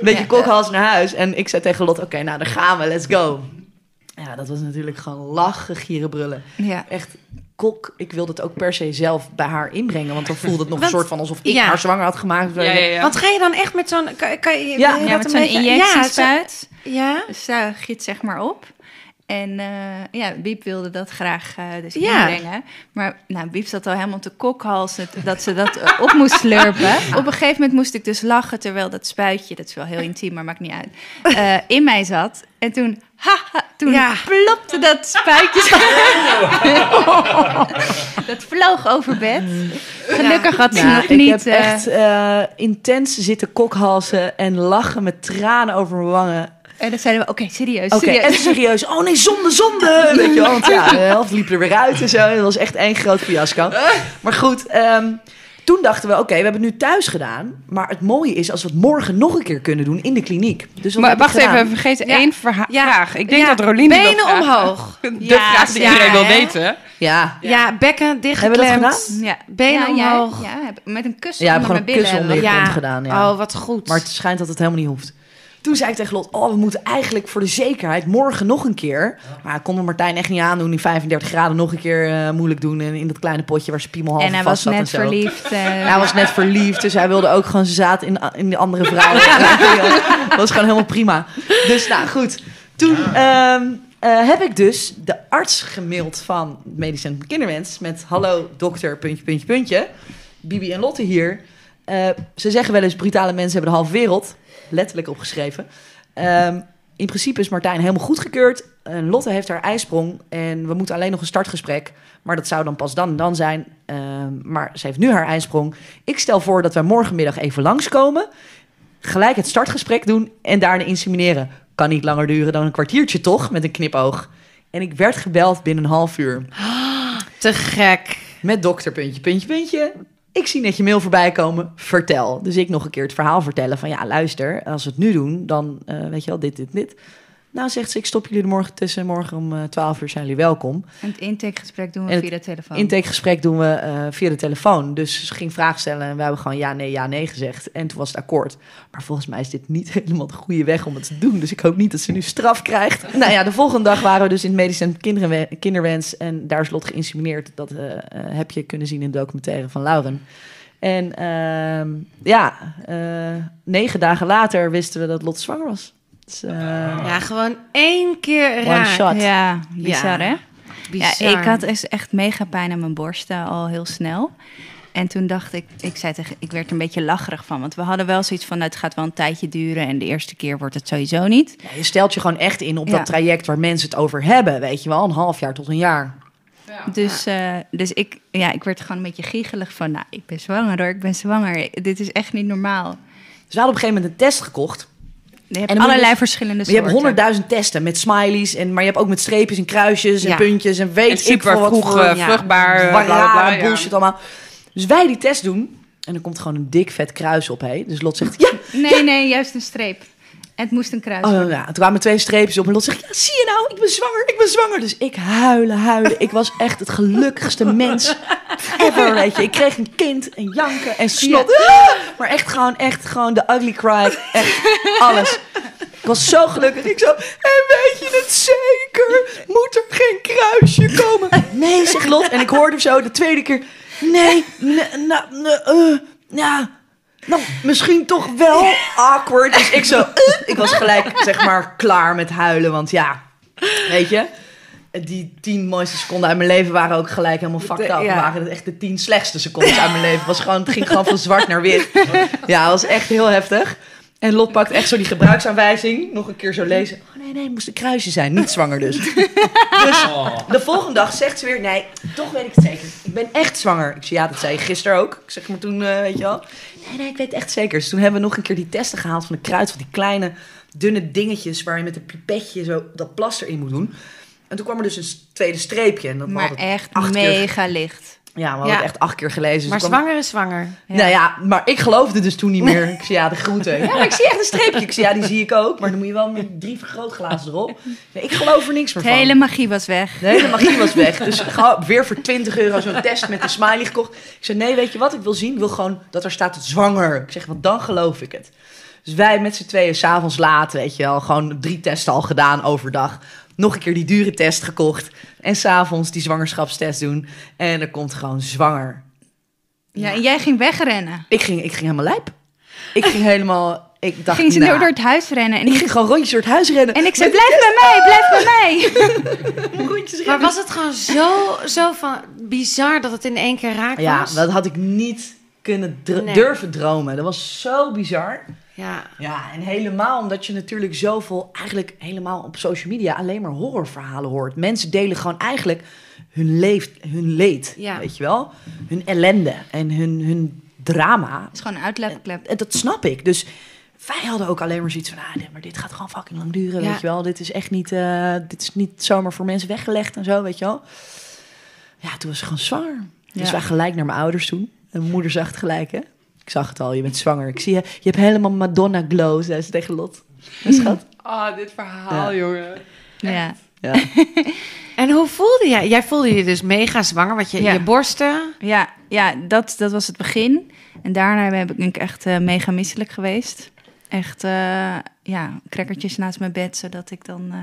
beetje kokhalzend naar huis. En ik zei tegen Lot, oké, nou, dan gaan we, let's go. Ja, dat was natuurlijk gewoon lachen, gieren, brullen. Ja. Echt kok, ik wilde het ook per se zelf bij haar inbrengen. Want dan voelde het nog Want- een soort van alsof ik ja. haar zwanger had gemaakt. Ja, ja, ja. Want ga je dan echt met zo'n... Kan, kan je, Ja. wil je Ja, dat met zo'n injectiespuit. Ja, Ja? Zuig je het zeg maar op. En eh, ja, Biep wilde dat graag eh, dus Ja. inbrengen. Maar nou, Biep zat al helemaal te kokhalzen dat ze dat eh, op moest slurpen. Op een gegeven moment moest ik dus lachen terwijl dat spuitje, dat is wel heel intiem, maar maakt niet uit, in mij zat. En toen, haha, toen Ja. plopte dat spuitje. dat vloog over bed. Gelukkig had ze Ja, nog ik niet... heb eh, echt intens zitten kokhalzen en lachen met tranen over mijn wangen. En dan zeiden we, oké, serieus, Oké, serieus. en serieus. Oh nee, zonde, zonde. Weet je wel, want ja, de helft liep er weer uit en zo. Het was echt één groot fiasco. Maar goed, ehm, toen dachten we, oké, we hebben het nu thuis gedaan. Maar het mooie is als we het morgen nog een keer kunnen doen in de kliniek. Dus Maar wacht even, we vergeten Ja. één verha- Ja. vraag. Ik denk Ja, dat Rolien dat Benen omhoog. De Ja, vraag die ja, iedereen wil weten. Ja. Ja, bekken Hebben we dat gedaan? Ja. Benen ja, omhoog. Ja, ja, met een kussen Ja, we onder hebben mijn gewoon een billen. kussen onder je Ja. gedaan. Ja. Oh, wat goed. Maar het schijnt dat het helemaal niet hoeft. Toen zei ik tegen Lot, oh, we moeten eigenlijk voor de zekerheid morgen nog een keer. Maar ik kon Martijn echt niet aandoen, die 35 graden nog een keer eh, moeilijk doen. En in dat kleine potje waar zijn piemel half En hij vast was zat net en verliefd. eh, Hij was net verliefd, dus hij wilde ook gewoon zijn zaad in, in die andere vrouw. dat was gewoon helemaal prima. Dus nou goed, toen ehm, eh, heb ik dus de arts gemaild van Medisch Centrum Kinderwens met hallo dokter, puntje, puntje, puntje. Bibi en Lotte hier. Eh, ze zeggen wel eens brutale mensen hebben de halve wereld. Letterlijk opgeschreven. Ehm, in principe is Martijn helemaal goedgekeurd. En Lotte heeft haar ijsprong. En we moeten alleen nog een startgesprek. Maar dat zou dan pas dan en dan zijn. Ehm, maar ze heeft nu haar ijsprong. Ik stel voor dat wij morgenmiddag even langskomen. Gelijk het startgesprek doen en daarna insemineren. Kan niet langer duren dan een kwartiertje toch? Met een knipoog. En ik werd gebeld binnen een half uur. Te gek. Met dokter, puntje, puntje, puntje. Ik zie net je mail voorbij komen. Vertel. Dus ik nog een keer het verhaal vertellen van... ja, luister, als we het nu doen, dan eh, weet je wel, dit, dit, dit. Nou, zegt ze, ik stop jullie er morgen tussen. Morgen om eh, 12 uur zijn jullie welkom. En het intakegesprek doen we En via de telefoon. Intakegesprek doen we eh, via de telefoon. Dus ze ging vragen stellen en we hebben gewoon ja, nee, ja, nee gezegd. En toen was het akkoord. Maar volgens mij is dit niet helemaal de goede weg om het te doen. Dus ik hoop niet dat ze nu straf krijgt. nou ja, de volgende dag waren we dus in het medisch centrum kinderwens. En daar is Lot geïnsemineerd. Dat eh, eh, heb je kunnen zien in de documentaire van Lauren. En ehm, ja, eh, negen dagen later wisten we dat Lot zwanger was. Dus, eh, Ja, gewoon één keer One raak. shot. Ja, bizar Ja. hè? Bizar. Ja, ik had dus echt mega pijn aan mijn borsten al heel snel. En toen dacht ik, ik zei tegen, ik werd er een beetje lacherig van. Want we hadden wel zoiets van, nou, het gaat wel een tijdje duren. En de eerste keer wordt het sowieso niet. ja, je stelt je gewoon echt in op Ja. dat traject waar mensen het over hebben. Weet je wel, een half jaar tot een jaar. Dus, eh, dus ik, ja, ik werd gewoon een beetje giegelig van, nou, ik ben zwanger hoor, ik ben zwanger. Dit is echt niet normaal. Dus we hadden op een gegeven moment een test gekocht. Je hebt En je allerlei dus- verschillende Maar je hebt soorten. honderdduizend testen met smileys. En, maar je hebt ook met streepjes en kruisjes en Ja. puntjes. En weet En ik super veel wat vroeg voor eh, ja. vruchtbaar. eh, bla, ja. bullshit allemaal. Dus wij die test doen. En er komt gewoon een dik vet kruis op. Hé. Dus Lot zegt, ja. Nee, nee, juist een streep. Het moest een kruis Oh, ja. Toen kwamen twee streepjes op. En Lot zegt, ja, zie je nou, ik ben zwanger, ik ben zwanger. Dus ik huilen, huilen. Ik was echt het gelukkigste mens ever, weet je. Ik kreeg een kind en janken en snot. Maar echt gewoon, echt gewoon de ugly cry. Echt alles. Ik was zo gelukkig. Ik zo, en weet je het zeker? Moet er geen kruisje komen? Nee, zegt Lot. En ik hoorde zo de tweede keer, nee, nee, nou, nee, ja... Nou, misschien toch wel awkward. Dus ik zo, eh, ik was gelijk zeg maar klaar met huilen. Want ja, weet je, die tien mooiste seconden uit mijn leven waren ook gelijk helemaal fucked up. Ja. waren het echt de tien slechtste seconden uit mijn leven. Het, was gewoon, het ging gewoon van zwart naar wit. Ja, het was echt heel heftig. En Lot pakt echt zo die gebruiksaanwijzing. Nog een keer zo lezen. Oh nee, nee, het moest een kruisje zijn. Niet zwanger dus. Dus de volgende dag zegt ze weer... Nee, toch weet ik het zeker. Ik ben echt zwanger. Ik zei, ja, dat zei je gisteren ook. Ik zeg maar toen, eh, weet je wel. Nee, nee, ik weet het echt zeker. Dus toen hebben we nog een keer die testen gehaald van de kruid. Van die kleine, dunne dingetjes... waar je met een pipetje zo dat plaster in moet doen. En toen kwam er dus een tweede streepje. En dat Maar echt acht keer- mega licht. Ja, we hadden Ja. het echt acht keer gelezen. Dus Maar kwam- zwanger is zwanger. Nou ja, maar ik geloofde dus toen niet meer. Ik zei, ja, de groeten. Ja, maar ik zie echt een streepje. Ik zei, ja, die zie ik ook. Maar dan moet je wel met drie vergrootglazen erop. Nee, ik geloof er niks meer De van. hele magie was weg. De hele magie was weg. Dus weer voor 20 euro zo'n test met een smiley gekocht. Ik zei, nee, weet je wat ik wil zien? Ik wil gewoon dat er staat zwanger. Ik zeg, want dan geloof ik het. Dus wij met z'n tweeën s'avonds laat, weet je wel, gewoon drie testen al gedaan overdag. Nog een keer die dure test gekocht. En s'avonds die zwangerschapstest doen. En er komt gewoon zwanger. Ja, en jij ging wegrennen. Ik ging, ik ging helemaal lijp. Ik ging helemaal... Ik dacht, Ging ze nou, door, door het huis rennen. En ik ik, ging gewoon rondjes door het huis rennen. en ik zei, blijf bij mij, blijf bij mij. rondjes Maar was het gewoon zo, zo van bizar dat het in één keer raak Ja, was? dat had ik niet kunnen dr- Nee. durven dromen. Dat was zo bizar. Ja. Ja, en helemaal omdat je natuurlijk zoveel, eigenlijk helemaal op social media alleen maar horrorverhalen hoort. Mensen delen gewoon eigenlijk hun, leef, hun leed, Ja. weet je wel? Hun ellende en hun, hun drama. Het is gewoon een uitlaatklep. En dat snap ik. Dus wij hadden ook alleen maar zoiets van, ah, maar dit gaat gewoon fucking lang duren, Ja. weet je wel? Dit is echt niet, eh, dit is niet zomaar voor mensen weggelegd en zo, weet je wel? Ja, toen was ze gewoon zwanger. Dus Ja. wij gelijk naar mijn ouders toen. En mijn moeder zag het gelijk, hè? Ik zag het al, je bent zwanger. Ik zie je, je hebt helemaal Madonna glow, zei ze tegen Lot. Mijn Schat. Ah, dit verhaal, Ja. jongen. Ja. Ja. En hoe voelde jij? Jij voelde je dus mega zwanger, want je, Ja. je borsten... Ja, ja dat, dat was het begin. En daarna ben ik echt eh, mega misselijk geweest. Echt, eh, ja, crackertjes naast mijn bed, zodat ik dan eh,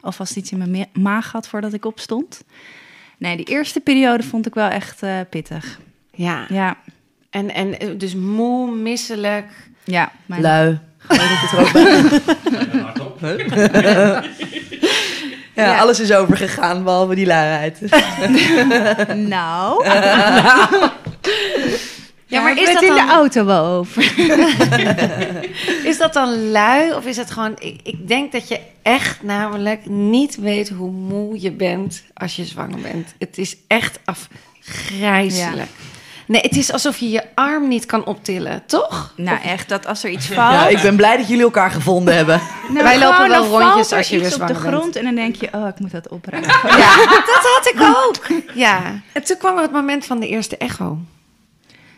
alvast iets in mijn me- maag had voordat ik opstond. Nee, die eerste periode vond ik wel echt eh, pittig. Ja. Ja, En, en eh, dus moe, misselijk. ja. Mijn, Lui. Bij. ja, Ja. alles is overgegaan, behalve die luiheid. Nou, Ja, maar is dat, in de dan, auto wel over. is dat dan lui of is het gewoon... Ik, ik denk dat je echt namelijk niet weet hoe moe je bent als je zwanger bent. Het is echt afgrijzelijk. Nee, het is alsof je je arm niet kan optillen, toch? Nou, echt, dat als er iets valt... Ja, ik ben blij dat jullie elkaar gevonden hebben. Nou, Wij lopen wel rondjes als je weer iets op de zwanger bent. grond en dan denk je, oh, ik moet dat opruimen. Ja, dat had ik ook. Ja. En toen kwam er het moment van de eerste echo.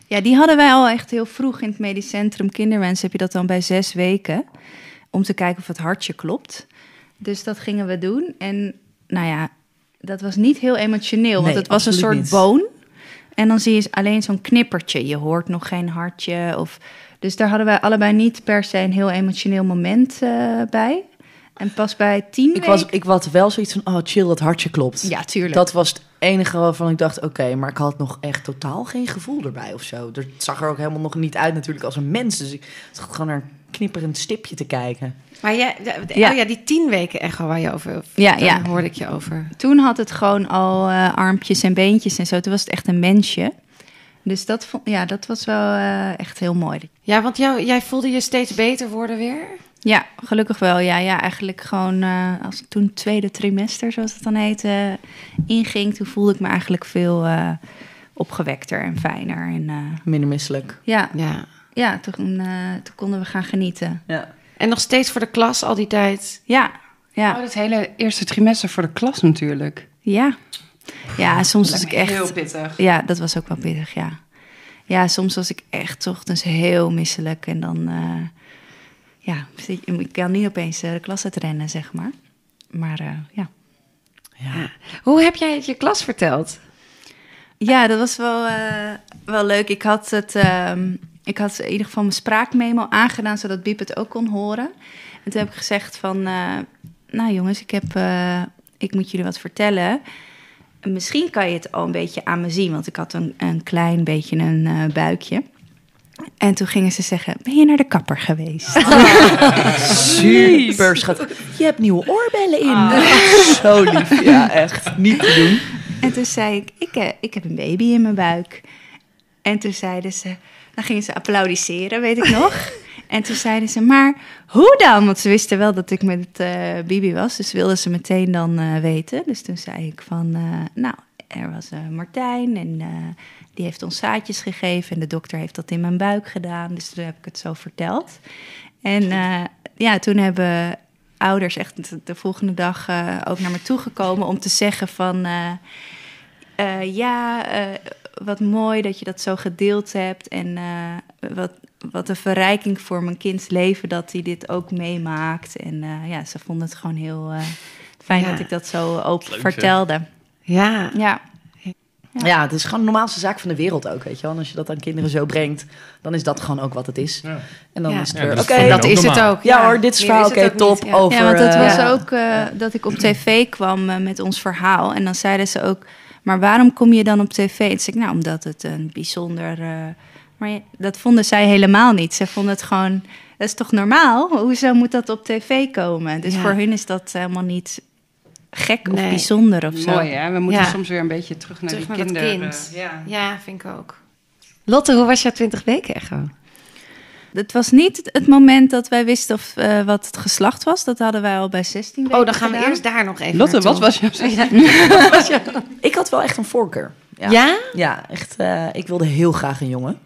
Ja, die hadden wij al echt heel vroeg in het medisch centrum kinderwens. Heb je dat dan bij zes weken? Om te kijken of het hartje klopt. Dus dat gingen we doen. En nou ja, dat was niet heel emotioneel. want Nee, het was een soort niet. boon. En dan zie je alleen zo'n knippertje. Je hoort nog geen hartje. Of... Dus daar hadden wij allebei niet per se een heel emotioneel moment eh, bij. En pas bij tien Ik, was, ik had wel zoiets van, oh chill, dat hartje klopt. Ja, tuurlijk. Dat was het enige waarvan ik dacht, oké, maar ik had nog echt totaal geen gevoel erbij of zo. Het zag er ook helemaal nog niet uit natuurlijk als een mens. Dus ik zat gewoon naar een knipperend stipje te kijken. Maar jij, Ja. oh ja, die tien weken echo waar je over... Ja, ja. hoorde ik je over. Toen had het gewoon al eh, armpjes en beentjes en zo. Toen was het echt een mensje. Dus dat, vond, ja, dat was wel eh, echt heel mooi. Ja, want jou, jij voelde je steeds beter worden weer? Ja, gelukkig wel. Ja, ja eigenlijk gewoon eh, als ik toen het tweede trimester, zoals het dan heet, inging. Toen voelde ik me eigenlijk veel eh, opgewekter en fijner. En eh, Minder misselijk. ja, Ja. Ja toen, eh, toen konden we gaan genieten. Ja. En nog steeds voor de klas al die tijd? Ja, Oh, ja, het hele eerste trimester voor de klas natuurlijk. ja. Ja, soms was ik echt... Heel pittig. Ja, dat was ook wel pittig, ja. Ja, soms was ik echt ochtends heel misselijk. En dan, eh, ja, ik kan niet opeens eh, de klas uitrennen, zeg maar. Maar eh, ja. Ja. Hoe heb jij het je klas verteld? Ja, dat was wel, eh, wel leuk. Ik had, het, ehm, ik had in ieder geval mijn spraakmemo aangedaan, zodat Biep het ook kon horen. En toen heb ik gezegd van, eh, nou jongens, ik, heb, eh, ik moet jullie wat vertellen. Misschien kan je het al een beetje aan me zien, want ik had een, een klein beetje een eh, buikje. En toen gingen ze zeggen, ben je naar de kapper geweest? Super schat. Je hebt nieuwe oorbellen in. Zo lief. Ja, echt. Niet te doen. En toen zei ik, ik, ik heb een baby in mijn buik. En toen zeiden ze, dan gingen ze applaudisseren, weet ik nog. En toen zeiden ze, maar hoe dan? Want ze wisten wel dat ik met eh Bibi was, dus wilden ze meteen dan eh, weten. Dus toen zei ik van, eh, nou, er was Martijn en die heeft ons zaadjes gegeven. En de dokter heeft dat in mijn buik gedaan, dus toen heb ik het zo verteld. En ja, toen hebben ouders echt de, de volgende dag ook naar me toegekomen om te zeggen van... ja, wat mooi dat je dat zo gedeeld hebt. En eh, wat, wat een verrijking voor mijn kinds leven dat hij dit ook meemaakt. En eh, ja, ze vonden het gewoon heel eh, fijn Ja. dat ik dat zo open Leuk, zeg. vertelde. Ja. Ja, Ja. het is gewoon de normaalste zaak van de wereld ook, weet je wel. En als je dat aan kinderen zo brengt, dan is dat gewoon ook wat het is. Ja. En dan Ja. is het weer, dat oké, dat is het ook. ja, hoor, dit is verhaal, oké, top, niet, ja. over. Ja, want het was ook eh, dat ik op tv kwam met ons verhaal. En dan zeiden ze ook, maar waarom kom je dan op tv? En zei ik, nou, omdat het een bijzonder... eh, maar je- dat vonden zij helemaal niet. Ze vonden het gewoon, dat is toch normaal? Hoezo moet dat op tv komen? Dus Ja. voor hun is dat helemaal niet gek of bijzonder of zo. Mooi hè, we moeten Ja. soms weer een beetje terug naar Terug die kinderen. kind. Ja. Ja, vind ik ook. Lotte, hoe was jouw 20 weken echo? Het was niet het moment dat wij wisten of, eh, wat het geslacht was. Dat hadden wij al bij 16 weken Oh, dan gaan we gedaan. eerst daar nog even Lotte, wat was jouw Ja? Ik had wel echt een voorkeur. Ja, Ja? Ja, echt. eh, ik wilde heel graag een jongen.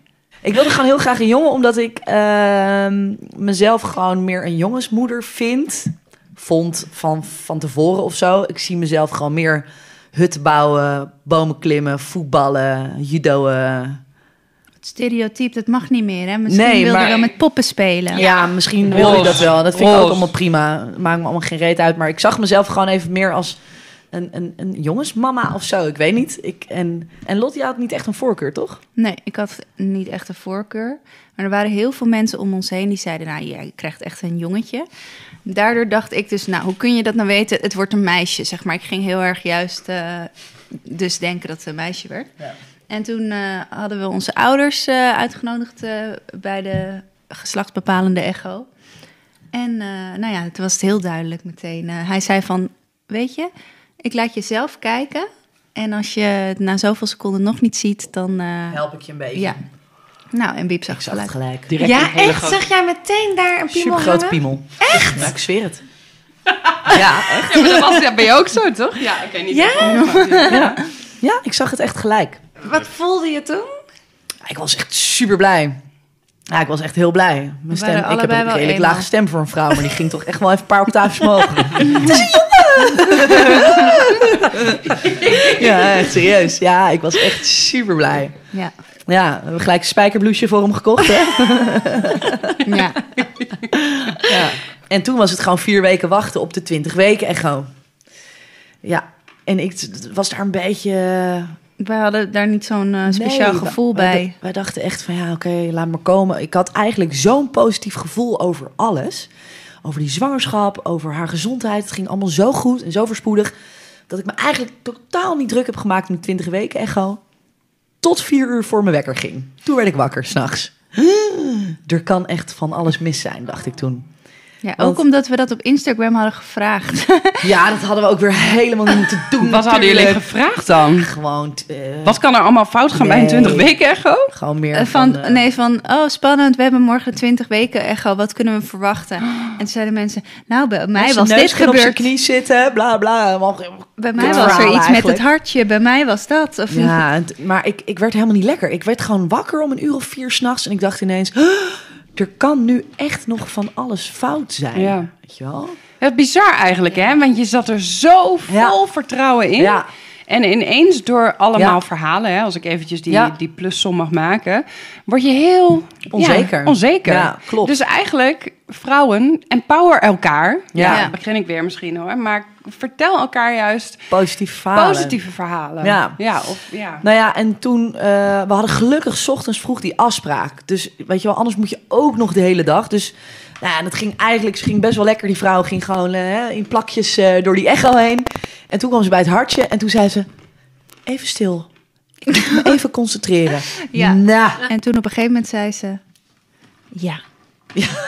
Ik wilde gewoon heel graag een jongen, omdat ik ehm, mezelf gewoon meer een jongensmoeder vind. Vond van, van tevoren of zo. Ik zie mezelf gewoon meer hutten bouwen, bomen klimmen, voetballen, judo. Stereotype, dat mag niet meer. Hè? Misschien Nee, wilde maar- wel met poppen spelen. Ja, misschien wil ik Ros. dat wel. Dat vind ik ook allemaal prima. Maakt me allemaal geen reet uit. Maar ik zag mezelf gewoon even meer als een, een, een jongensmama of zo. Ik weet niet. Ik, en, en Lottie had niet echt een voorkeur, toch? Nee, ik had niet echt een voorkeur. Maar er waren heel veel mensen om ons heen die zeiden... nou, ja, je krijgt echt een jongetje. Daardoor dacht ik dus, nou, hoe kun je dat nou weten? Het wordt een meisje, zeg maar. Ik ging heel erg juist eh, dus denken dat het een meisje werd. Ja. En toen eh, hadden we onze ouders eh, uitgenodigd eh, bij de geslachtsbepalende echo. En eh, nou ja, het was het heel duidelijk meteen. Eh, hij zei van, weet je, ik laat je zelf kijken... En als je het na zoveel seconden nog niet ziet, dan... eh, Help ik je een beetje. ja. Nou, en Biep zag Ik zag gelijk. het gelijk. Direct Ja, een hele echt? Zag jij meteen daar een piemel Super grote piemel. Echt? Ja, ik zweer het. ja, echt. Ja, maar dat was, ja, ben je ook zo, toch? Ja, ik weet niet. Ja? Ja. ja, ik zag het echt gelijk. Wat voelde je toen? Ik was echt super blij. Ja, ik was echt heel blij. Mijn stem, ik heb een redelijk lage stem voor een vrouw, maar die ging toch echt wel even een paar octaafjes omhoog. ja, echt serieus. Ja, ik was echt super blij. Ja. Ja, we hebben gelijk een spijkerbloesje voor hem gekocht, hè? ja. Ja. En toen was het gewoon vier weken wachten op de 20 weken echo. Ja, en ik was daar een beetje... Wij hadden daar niet zo'n eh, speciaal Nee, gevoel wij- bij. Wij dachten echt van ja, oké, laat maar komen. Ik had eigenlijk zo'n positief gevoel over alles. Over die zwangerschap, over haar gezondheid. Het ging allemaal zo goed en zo voorspoedig. Dat ik me eigenlijk totaal niet druk heb gemaakt met 20 weken echo. Tot vier uur voor mijn wekker ging. Toen werd ik wakker, s'nachts. Er kan echt van alles mis zijn, dacht ik toen. Ja, ook omdat we dat op Instagram hadden gevraagd. Ja, dat hadden we ook weer helemaal niet moeten doen. Wat hadden jullie gevraagd dan? Gewoon, eh, Wat kan er allemaal fout gaan bij een Nee. 20 weken echo? gewoon meer Eh, van, van... eh, nee, van, oh spannend, we hebben morgen 20 weken echo, wat kunnen we verwachten? En toen zeiden mensen, nou, bij mij was dit kan op zijn gebeurd. knie zitten, bla bla. Bij mij was er iets met het hartje, bij mij was dat. Of, Ja, maar ik, ik werd helemaal niet lekker. Ik werd gewoon wakker om een uur of vier s'nachts. En ik dacht ineens, "Huh, er kan nu echt nog van alles fout zijn. Ja. Weet je wel? Het is bizar eigenlijk, hè? Want je zat er zo vol vertrouwen in. Ja. En ineens door allemaal Ja. verhalen, hè, als ik eventjes die, Ja. die plussom mag maken, word je heel Onzeker. Ja, onzeker. Ja, klopt. Dus eigenlijk, vrouwen, empower elkaar. Ja. Begin ik weer misschien hoor. Maar vertel elkaar juist Positieve verhalen. positieve verhalen. Ja. ja, of, ja. Nou ja, en toen, eh, we hadden gelukkig 's ochtends vroeg die afspraak. Dus weet je wel, anders moet je ook nog de hele dag. Dus nou ja, en het ging eigenlijk, ze ging best wel lekker. Die vrouw ging gewoon eh, in plakjes eh, door die echo heen. En toen kwam ze bij het hartje en toen zei ze, even stil. Even concentreren. Ja. Nou, En toen op een gegeven moment zei ze, ja,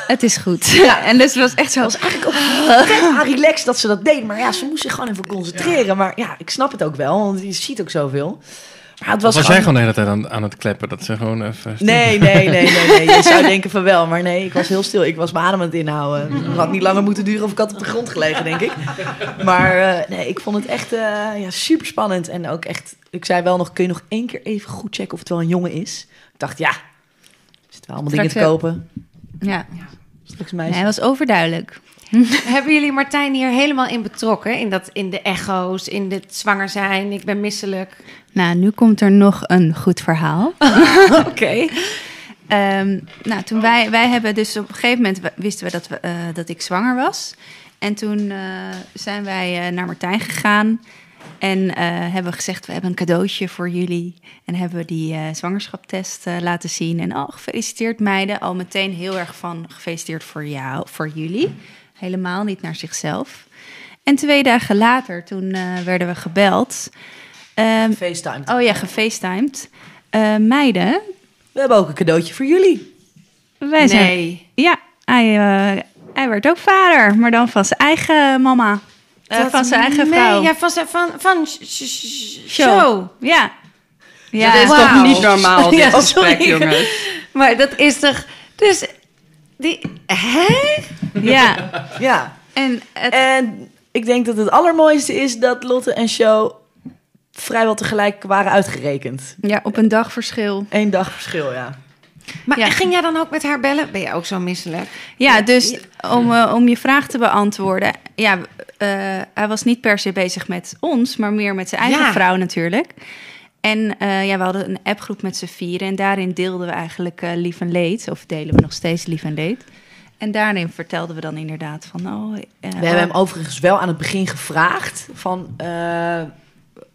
het is goed. Ja. En dus was echt zo, Het was eigenlijk ook relaxed dat ze dat deed. Maar ja, ze moest zich gewoon even concentreren. Maar ja, ik snap het ook wel, want je ziet ook zoveel. Maar het was, Was, jij gewoon de hele tijd aan, aan het kleppen? Dat ze gewoon even... Nee, nee, nee, nee, nee. Je zou denken van wel, maar nee, ik was heel stil. Ik was mijn adem aan het inhouden. Het had niet langer moeten duren of ik had op de grond gelegen, denk ik. Maar eh, nee, ik vond het echt eh, ja, super spannend. En ook echt, ik zei wel nog, kun je nog één keer even goed checken of het wel een jongen is? Ik dacht, ja, er zitten wel allemaal dingen te kopen. ja. Straks Nee, meisje. hij was overduidelijk. Hebben jullie Martijn hier helemaal in betrokken? In, dat, in de echo's, in het zwanger zijn, ik ben misselijk. Nou, nu komt er nog een goed verhaal. Oké. Ehm, nou, toen wij, wij hebben dus op een gegeven moment wisten we dat, we, eh, dat ik zwanger was. En toen eh, zijn wij eh, naar Martijn gegaan. En hebben gezegd, we hebben een cadeautje voor jullie. En hebben we die zwangerschapstest laten zien. En oh, gefeliciteerd meiden. Al meteen heel erg van gefeliciteerd voor jou, voor jullie. Helemaal niet naar zichzelf. En twee dagen later, toen werden we gebeld. Ehm, FaceTime. oh ja, gefacetimed. Eh, meiden, We hebben ook een cadeautje voor jullie. wij zijn... Nee. Ja, hij, eh, hij werd ook vader. Maar dan van zijn eigen mama. Eh, van zijn eigen nee, vrouw. Ja, van, zijn- van, van sh- sh- sh- Show. show. Ja. Ja, dat is toch niet normaal, dit Ja, gesprek, sorry. jongens. Maar dat is toch... Dus... Die, hè? ja. Ja. En het, En ik denk dat het allermooiste is dat Lotte en Show vrijwel tegelijk waren uitgerekend. ja, op een dagverschil. Eén dag verschil, ja. Maar Ja. ging jij dan ook met haar bellen? Ben je ook zo misselijk? Ja, dus om, eh, om je vraag te beantwoorden. Ja, eh, hij was niet per se bezig met ons, maar meer met zijn eigen Ja. vrouw natuurlijk. En eh, ja, we hadden een appgroep met z'n vieren. En daarin deelden we eigenlijk lief en leed. Of delen we nog steeds lief en leed. En daarin vertelden we dan inderdaad van... Oh, eh, We hebben hem overigens wel aan het begin gevraagd van...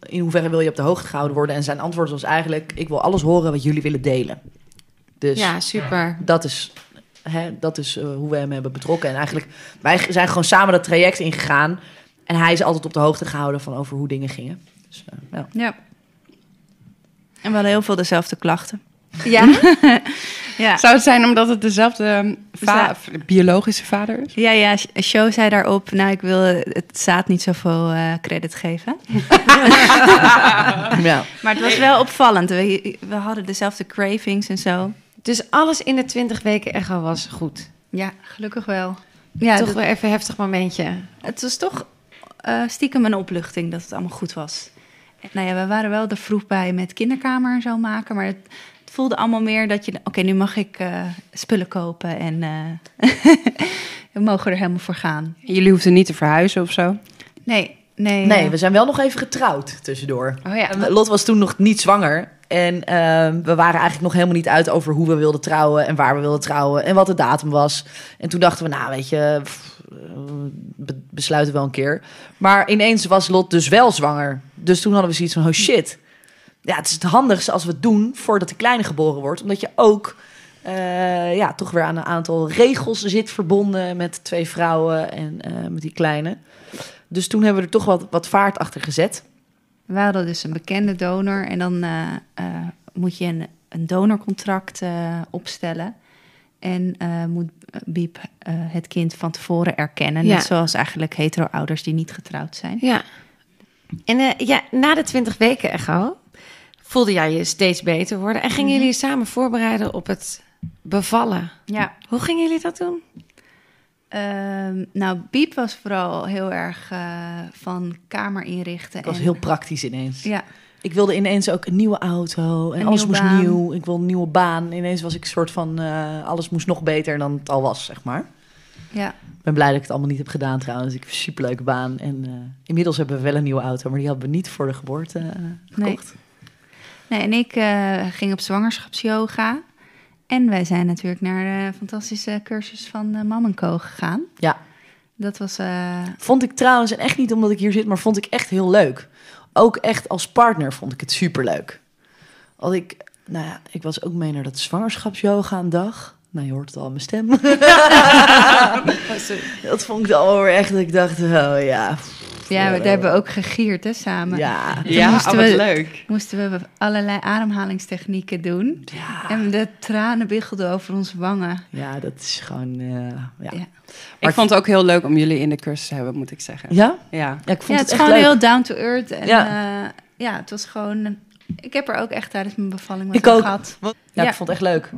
in hoeverre wil je op de hoogte gehouden worden? En zijn antwoord was eigenlijk... ik wil alles horen wat jullie willen delen. Dus Ja, super. dat is, hè, dat is eh, hoe we hem hebben betrokken. En eigenlijk, wij zijn gewoon samen dat traject ingegaan. En hij is altijd op de hoogte gehouden van over hoe dingen gingen. Dus, eh, ja. Ja. En we hadden heel veel dezelfde klachten. Ja? Ja. Zou het zijn omdat het dezelfde va- biologische vader is? Ja, ja, Show zei daarop, nou, ik wil het zaad niet zoveel eh credit geven. ja. Maar het was wel opvallend. We, we hadden dezelfde cravings en zo. Dus alles in de 20 weken echo was goed. Ja, gelukkig wel. Ja, Toch dat- wel even een heftig momentje. het was toch eh, stiekem een opluchting dat het allemaal goed was. Nou ja, we waren wel er vroeg bij met kinderkamer en zo maken, maar het voelde allemaal meer dat je, oké, nu mag ik eh, spullen kopen en eh, we mogen er helemaal voor gaan. Jullie hoefden niet te verhuizen of zo? Nee, nee. Nee, we zijn wel nog even getrouwd tussendoor. Oh ja. Lot was toen nog niet zwanger. En ehm, we waren eigenlijk nog helemaal niet uit over hoe we wilden trouwen en waar we wilden trouwen en wat de datum was. En toen dachten we, nou weet je, pff, eh, be- besluiten wel een keer. Maar ineens was Lot dus wel zwanger. Dus toen hadden we zoiets van, oh shit. Ja, het is het handigste als we het doen voordat de kleine geboren wordt. Omdat je ook eh, ja, toch weer aan een aantal regels zit verbonden met twee vrouwen en eh, met die kleine. Dus toen hebben we er toch wat, wat vaart achter gezet. We hadden dus een bekende donor en dan eh, eh, moet je een, een donorcontract opstellen. En eh, moet Biep eh, het kind van tevoren erkennen. Ja. Net zoals eigenlijk hetero-ouders die niet getrouwd zijn. Ja. En eh, ja, na de 20 weken echo voelde jij je steeds beter worden. En gingen jullie samen voorbereiden op het bevallen. Ja. Hoe gingen jullie dat doen? Ehm, nou, Biep was vooral heel erg eh, van kamer inrichten. Het was en- heel praktisch ineens. Ja, Ik wilde ineens ook een nieuwe auto en Een alles moest baan. nieuw. Ik wilde een nieuwe baan. Ineens was ik een soort van, eh, alles moest nog beter dan het al was, zeg maar. ja. Ik ben blij dat ik het allemaal niet heb gedaan trouwens. Ik heb een superleuke baan. En eh, inmiddels hebben we wel een nieuwe auto, maar die hadden we niet voor de geboorte gekocht. Nee, en ik eh, ging op zwangerschapsyoga. En wij zijn natuurlijk naar de fantastische cursus van uh, Mam Co gegaan. Ja. Dat was... eh, Vond ik trouwens, en echt niet omdat ik hier zit, maar vond ik echt heel leuk. Ook echt als partner vond ik het superleuk. Want ik, nou ja, ik was ook mee naar dat zwangerschapsyoga een dag. Nou, je hoort het al aan mijn stem. dat vond ik dan wel weer echt dat ik dacht, oh ja. ja, we, daar hebben we ook gegierd hè, samen. Ja, Ja, moesten oh, wat we- leuk. Moesten we allerlei ademhalingstechnieken doen. ja, En de tranen biggelden over onze wangen. ja, dat is gewoon, eh, ja. Ja. Ik vond het ook heel leuk om jullie in de cursus te hebben, moet ik zeggen. Ja? Ja. Ja, ik vond Ja, het het is echt gewoon leuk. heel down to earth. En Ja. ja, ja het was gewoon... Ik heb er ook echt tijdens mijn bevalling wat Ik ook. gehad. Ja, Ja. ik vond het echt leuk.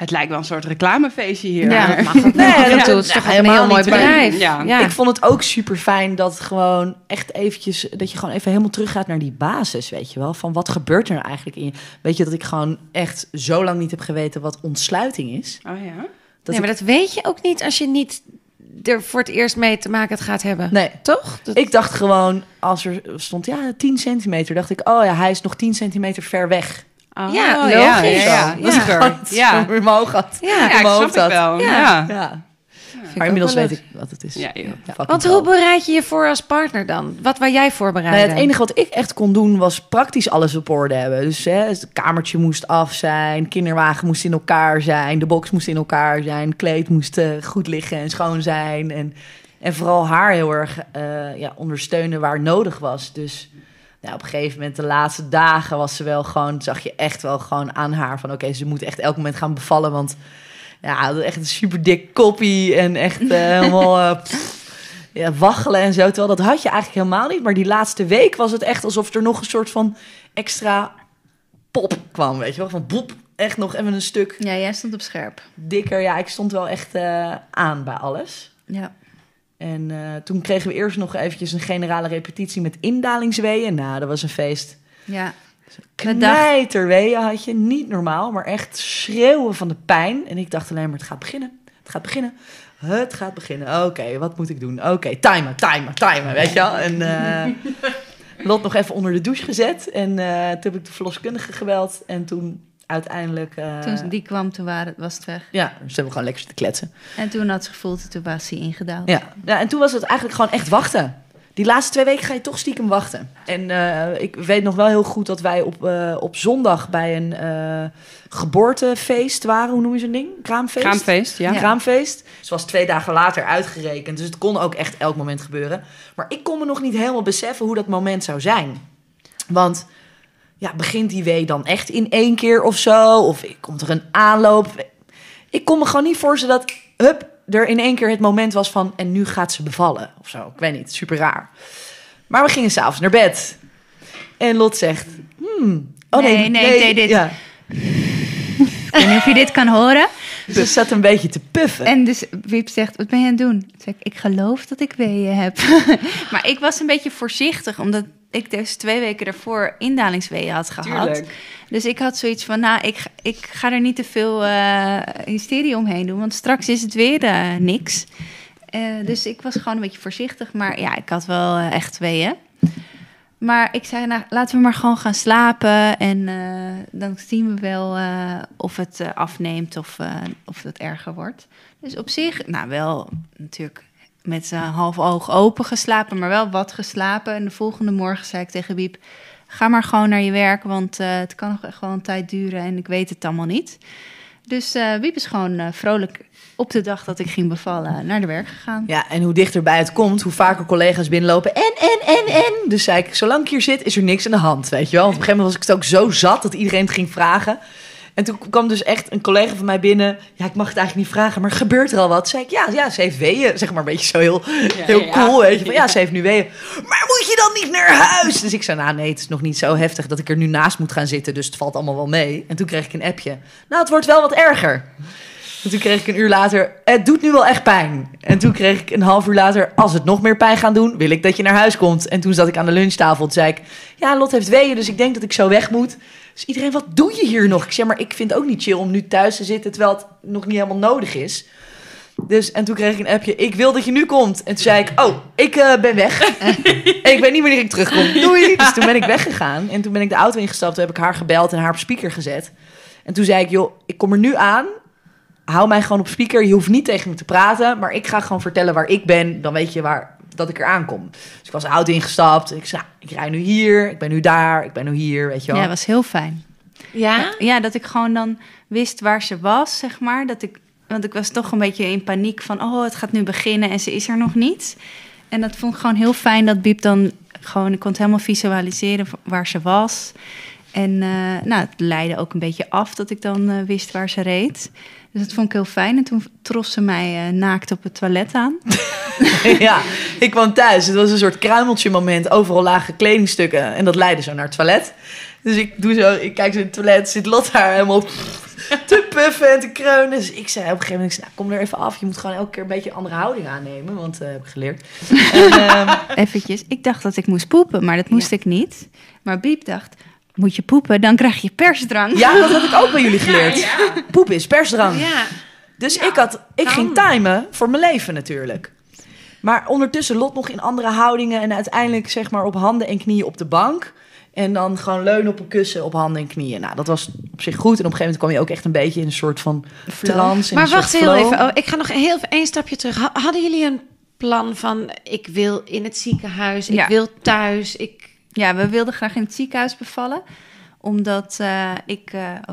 Het lijkt wel een soort reclamefeestje hier. Ja, dat mag ook Nee, en dat-. Het is ja, toch ook een helemaal heel mooi bedrijf. Ja. Ja. Ik vond het ook super fijn dat het gewoon echt eventjes, dat je gewoon even helemaal teruggaat naar die basis, weet je wel. Van wat gebeurt er nou eigenlijk in je? Weet je dat ik gewoon echt zo lang niet heb geweten wat ontsluiting is. Oh ja? Dat nee, ik, maar dat weet je ook niet als je niet er voor het eerst mee te maken gaat hebben. nee, Toch? Dat- ik dacht gewoon, als er stond, ja, 10 centimeter, dacht ik, oh ja, hij is nog 10 centimeter ver weg. Oh, Ja, Ja, logisch. ja, ja. Ja. Zeker. Ja. Ja. in mijn hoofd had. Ja, in Ja, mijn ik snap had. wel. Ja. Ja. Ja. Maar inmiddels weet ik wat het is. Ja, Want hoe bereid je je voor als partner dan? Wat waar jij voorbereid Nou, het enige wat ik echt kon doen was praktisch alles op orde hebben. Dus hè, het kamertje moest af zijn, kinderwagen moest in elkaar zijn, de box moest in elkaar zijn, kleed moest eh, goed liggen en schoon zijn. En, en vooral haar heel erg eh, ja, ondersteunen waar nodig was. Dus nou, op een gegeven moment, de laatste dagen, was ze wel gewoon, zag je echt wel gewoon aan haar van oké, ze moet echt elk moment gaan bevallen. Want ja, echt een super dik koppie en echt eh, helemaal. eh, pff, ja, waggelen en zo. Terwijl dat had je eigenlijk helemaal niet. Maar die laatste week was het echt alsof er nog een soort van extra pop kwam. Weet je wel? Van boep, echt nog even een stuk Ja, jij stond op scherp. dikker. Ja, ik stond wel echt eh, aan bij alles. Ja. En eh, toen kregen we eerst nog eventjes een generale repetitie met indalingsweeën. Nou, dat was een feest. Ja. Knijterweeën had je, niet normaal, maar echt schreeuwen van de pijn. En ik dacht alleen maar, het gaat beginnen, het gaat beginnen. Het gaat beginnen. Oké, wat moet ik doen? Oké, timen, timen, timen, weet je wel. En eh, Lot nog even onder de douche gezet. En eh, toen heb ik de verloskundige gebeld. En toen uiteindelijk... eh, Toen die kwam, toen waren, was het weg. Ja, dus hebben we gewoon lekker te kletsen. En toen had ze gevoeld, toen was hij ingedaald. Ja. ja, en toen was het eigenlijk gewoon echt wachten. Die laatste twee weken ga je toch stiekem wachten. En eh, ik weet nog wel heel goed dat wij op, eh, op zondag bij een eh, geboortefeest waren. Hoe noem je zo'n ding? Kraamfeest? Kraamfeest, ja. Kraamfeest. Zoals twee dagen later uitgerekend. Dus het kon ook echt elk moment gebeuren. Maar ik kon me nog niet helemaal beseffen hoe dat moment zou zijn. Want ja, begint die wee dan echt in één keer of zo? Of komt er een aanloop? Ik kon me gewoon niet voorstellen dat, hup, er in één keer het moment was van... en nu gaat ze bevallen of zo. Ik weet niet, super raar. Maar we gingen s'avonds naar bed. En Lot zegt, hmm, oh nee, Nee, nee, ik deed dit. Ja, Ik weet niet of je dit kan horen. ze zat een beetje te puffen. En dus Wiep zegt, wat ben je aan het doen? Toen zeg ik, ik geloof dat ik weeën heb. maar ik was een beetje voorzichtig, omdat ik dus twee weken daarvoor indalingsweeën had gehad. Tuurlijk. Dus ik had zoiets van, nou, ik, ga- ik ga er niet te veel eh, hysterie omheen doen, want straks is het weer eh, niks. Eh, dus ik was gewoon een beetje voorzichtig, maar ja, ik had wel echt weeën. Maar ik zei, nou, laten we maar gewoon gaan slapen. En dan zien we wel of het afneemt of, of het erger wordt. Dus op zich, nou wel natuurlijk met een half oog open geslapen, maar wel wat geslapen. En de volgende morgen zei ik tegen Wiep, ga maar gewoon naar je werk, want eh, het kan nog echt wel een tijd duren en ik weet het allemaal niet. Dus eh Wiep is gewoon eh, vrolijk op de dag dat ik ging bevallen naar de werk gegaan. Ja, en hoe dichterbij het komt, hoe vaker collega's binnenlopen. En, en, en, en. Dus zei ik, zolang ik hier zit, is er niks aan de hand, weet je wel. Op een gegeven moment was ik het ook zo zat dat iedereen het ging vragen. En toen kwam dus echt een collega van mij binnen. Ja, ik mag het eigenlijk niet vragen, maar gebeurt er al wat? Zei ik, ja, ja ze heeft weeën. Zeg maar een beetje zo heel, heel ja. cool, weet je. Van, ja, ze heeft nu weeën. Maar moet je dan niet naar huis? Dus ik zei, nou nee, het is nog niet zo heftig dat ik er nu naast moet gaan zitten. Dus het valt allemaal wel mee. En toen kreeg ik een appje. Nou, het wordt wel wat erger. En toen kreeg ik een uur later, het doet nu wel echt pijn. En toen kreeg ik een half uur later, als het nog meer pijn gaat doen, wil ik dat je naar huis komt. En toen zat ik aan de lunchtafel. Toen zei ik, ja, Lot heeft weeën, dus ik denk dat ik zo weg moet. Dus iedereen, wat doe je hier nog? Ik zeg, maar ik vind het ook niet chill om nu thuis te zitten, terwijl het nog niet helemaal nodig is. Dus, en toen kreeg ik een appje, ik wil dat je nu komt. En toen zei ik, oh, ik eh, ben weg. ik weet niet wanneer ik terugkom. Doei! Dus toen ben ik weggegaan. En toen ben ik de auto ingestapt, toen heb ik haar gebeld en haar op speaker gezet. En toen zei ik, joh, ik kom er nu aan. Hou mij gewoon op speaker. Je hoeft niet tegen me te praten. Maar ik ga gewoon vertellen waar ik ben. Dan weet je waar, dat ik eraan kom. Dus ik was auto ingestapt. Ik zei, nou, ik rij nu hier. Ik ben nu daar. Ik ben nu hier. Weet je wel. Ja, dat was heel fijn. Ja? Ja, dat ik gewoon dan wist waar ze was, zeg maar. Dat ik, want ik was toch een beetje in paniek van... oh, het gaat nu beginnen en ze is er nog niet. En dat vond ik gewoon heel fijn dat Biep dan gewoon... ik kon het helemaal visualiseren waar ze was. En eh, nou, het leidde ook een beetje af dat ik dan eh, wist waar ze reed. Dus dat vond ik heel fijn. En toen trof ze mij eh, naakt op het toilet aan. ja, ik kwam thuis. Het was een soort kruimeltje moment. Overal lagen kledingstukken. En dat leidde zo naar het toilet. Dus ik doe zo, ik kijk zo in het toilet. Zit Lot daar helemaal te puffen en te kreunen. Dus ik zei op een gegeven moment, nou, kom er even af. Je moet gewoon elke keer een beetje een andere houding aannemen. Want eh heb ik geleerd. En, ehm, Eventjes, ik dacht dat ik moest poepen, maar dat moest ik niet. Maar Biep dacht, moet je poepen, dan krijg je persdrang. ja, dat had ik ook bij jullie geleerd. Poep is persdrang. Ja. Dus ik, had, ik ging timen voor mijn leven natuurlijk. Maar ondertussen Lot nog in andere houdingen... en uiteindelijk zeg maar op handen en knieën op de bank. En dan gewoon leunen op een kussen op handen en knieën. Nou, dat was op zich goed. En op een gegeven moment kwam je ook echt een beetje in een soort van trance. in Maar wacht heel flow. even. Oh, ik ga nog heel even één stapje terug. Ha- Hadden jullie een plan van... ik wil in het ziekenhuis, ik Ja. wil thuis, ik... Ja, we wilden graag in het ziekenhuis bevallen. Omdat eh, ik,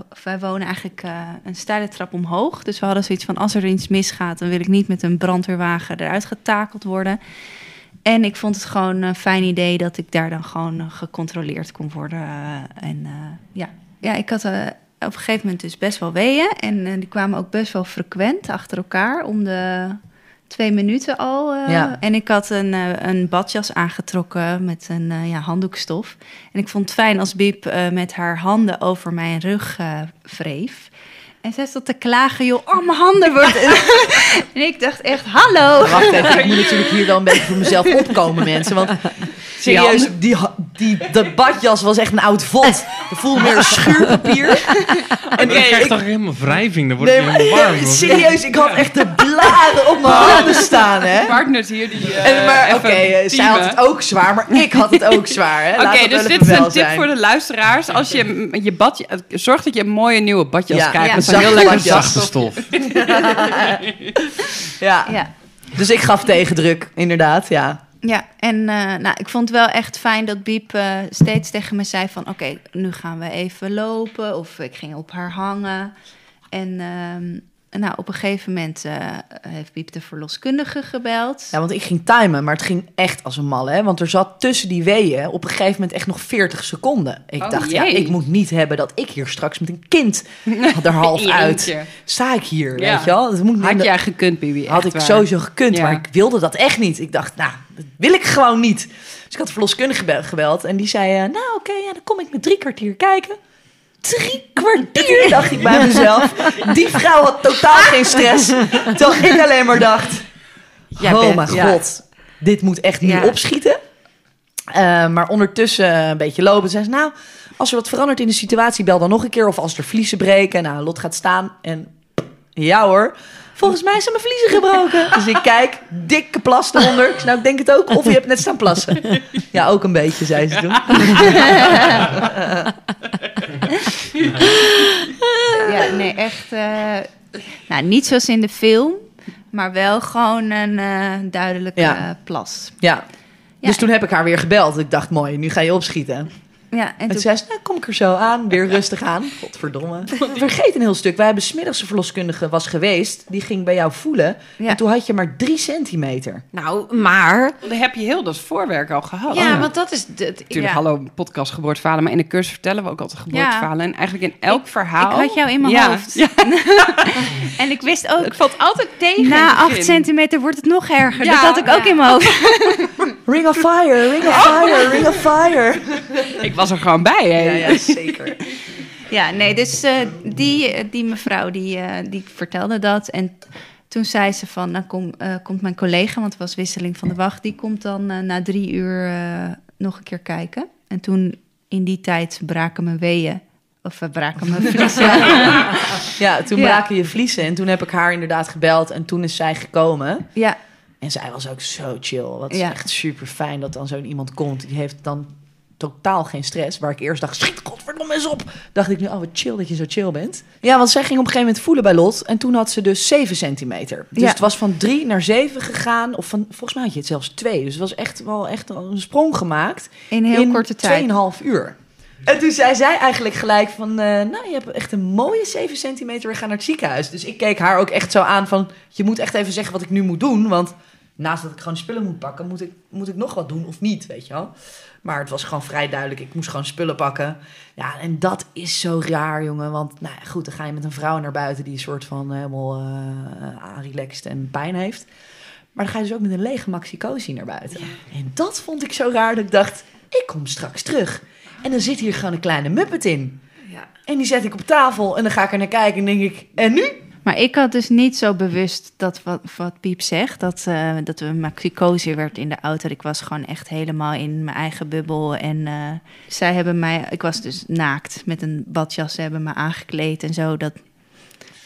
of wij wonen eigenlijk eh, een steile trap omhoog. Dus we hadden zoiets van, als er iets misgaat... dan wil ik niet met een brandweerwagen eruit getakeld worden. En ik vond het gewoon een fijn idee dat ik daar dan gewoon gecontroleerd kon worden. en ja. ja, ik had op een gegeven moment dus best wel weeën. En die kwamen ook best wel frequent achter elkaar om de twee minuten al. eh. Ja. En ik had een, eh, een badjas aangetrokken met een eh, ja, handdoekstof. En ik vond het fijn als Biep eh, met haar handen over mijn rug eh, wreef. En zij stond te klagen, joh, oh, mijn handen worden... en ik dacht echt, hallo. Wacht even, ik moet natuurlijk hier wel een beetje voor mezelf opkomen, mensen. Want serieus, die, die, dat badjas was echt een oud vod. Dat voelde meer een schuurpapier. En dan krijg je toch helemaal wrijving, dan wordt Nee, helemaal warm. serieus, ik had echt de blaren op mijn handen staan, hè. Partners hier die. eh, En, maar oké, eh, zij had het ook zwaar, maar ik had het ook zwaar. hè. Oké, dat dus wel dit is een tip zijn. voor de luisteraars. Als je je badje, zorg dat je een mooie nieuwe badjas Ja, krijgt. ja, met zo'n zachte heel lekker Zachte stof. Ja. Ja. dus ik gaf tegendruk, inderdaad, ja. Ja, en eh, nou, ik vond het wel echt fijn dat Biep eh, steeds tegen me zei van... oké, nu gaan we even lopen. Of ik ging op haar hangen. En ehm, nou, op een gegeven moment eh, heeft Biep de verloskundige gebeld. Ja, want ik ging timen, maar het ging echt als een malle. Hè? Want er zat tussen die weeën op een gegeven moment echt nog 40 seconden. Ik Oh, dacht, ja, ik moet niet hebben dat ik hier straks met een kind er half uit sta ik hier, Ja. weet je wel? Dat moet Had jij gekund, Bibi? had ik waar. sowieso gekund, Ja. maar ik wilde dat echt niet. Ik dacht, nou, dat wil ik gewoon niet. Dus ik had de verloskundige gebel- gebeld en die zei, eh, nou oké, ja, dan kom ik met drie kwartier kijken. Drie kwartier, dacht ik bij mezelf. Die vrouw had totaal geen stress. Terwijl ik alleen maar dacht, Jij oh bent- mijn ja. god, dit moet echt nu Ja. opschieten. Eh, maar ondertussen een beetje lopen. Zei ze, nou, als er wat verandert in de situatie, bel dan nog een keer. Of als er vliezen breken. Nou, Lot gaat staan en ja hoor. Volgens mij zijn mijn vliezen gebroken. Dus ik kijk, dikke plas eronder. Ik nou, ik denk het ook. Of je hebt net staan plassen. Ja, ook een beetje, zei ze toen. Ja, nee, echt... eh, nou, niet zoals in de film, maar wel gewoon een eh, duidelijke Ja. plas. Ja. Ja. Dus toen heb ik haar weer gebeld. Ik dacht, mooi, nu ga je opschieten. Ja, en En toen zei ze, nou kom ik er zo aan, weer rustig aan. Godverdomme. Vergeet een heel stuk. Wij hebben smiddags een verloskundige was geweest. Die ging bij jou voelen. Ja. En toen had je maar drie centimeter. Nou, maar... Dan heb je heel dat voorwerk al gehad. Ja, want dat is... De, Natuurlijk, ja. hallo, podcast geboorteverhalen. Maar in de cursus vertellen we ook altijd geboorteverhalen. En eigenlijk in elk verhaal... ik had jou in mijn Ja, hoofd. Ja, en ik wist ook, het valt altijd tegen na het 8 begin. centimeter wordt het nog erger. Ja, dat had ik ook ja. in mijn hoofd. Ring of fire, ring of fire, ring of fire. Ik was er gewoon bij, hè? Ja, ja, zeker. Ja, nee, dus eh, die, eh, die mevrouw die, eh, die vertelde dat. En toen zei ze van, nou kom, eh, komt mijn collega, want het was wisseling van de wacht... die komt dan eh, na drie uur eh, nog een keer kijken. En toen in die tijd braken mijn weeën. Of braken mijn vliezen. Ja, toen Ja. braken je vliezen. En toen heb ik haar inderdaad gebeld. En toen is zij gekomen. ja, En zij was ook zo chill. Wat is Ja. echt super fijn dat dan zo'n iemand komt. Die heeft dan totaal geen stress. Waar ik eerst dacht, schiet godverdomme eens op. Dacht ik nu, oh wat chill dat je zo chill bent. Ja, want zij ging op een gegeven moment voelen bij Lot. En toen had ze dus 7 centimeter. Dus Ja. het was van 3 naar 7 gegaan. Of van, volgens mij had je het zelfs 2. Dus het was echt wel echt een sprong gemaakt. in heel in korte tijd. 2,5 uur. En toen zei zij eigenlijk gelijk van... eh, nou, je hebt echt een mooie 7 centimeter. We gaan naar het ziekenhuis. Dus ik keek haar ook echt zo aan van... je moet echt even zeggen wat ik nu moet doen. Want naast dat ik gewoon spullen moet pakken... moet ik, moet ik nog wat doen of niet, weet je wel. Maar het was gewoon vrij duidelijk. Ik moest gewoon spullen pakken. Ja, en dat is zo raar, jongen. Want nou goed, dan ga je met een vrouw naar buiten... die een soort van helemaal uh, relaxed en pijn heeft. Maar dan ga je dus ook met een lege maxicosi naar buiten. En dat vond ik zo raar dat ik dacht... ik kom straks terug. En dan zit hier gewoon een kleine muppet in. Ja. En die zet ik op tafel en dan ga ik er naar kijken en denk ik... En nu? Maar ik had dus niet zo bewust dat wat, wat Piep zegt, dat, eh dat we werd in de auto. Ik was gewoon echt helemaal in mijn eigen bubbel. En eh, zij hebben mij, ik was dus naakt met een badjas, ze hebben me aangekleed en zo. Dat,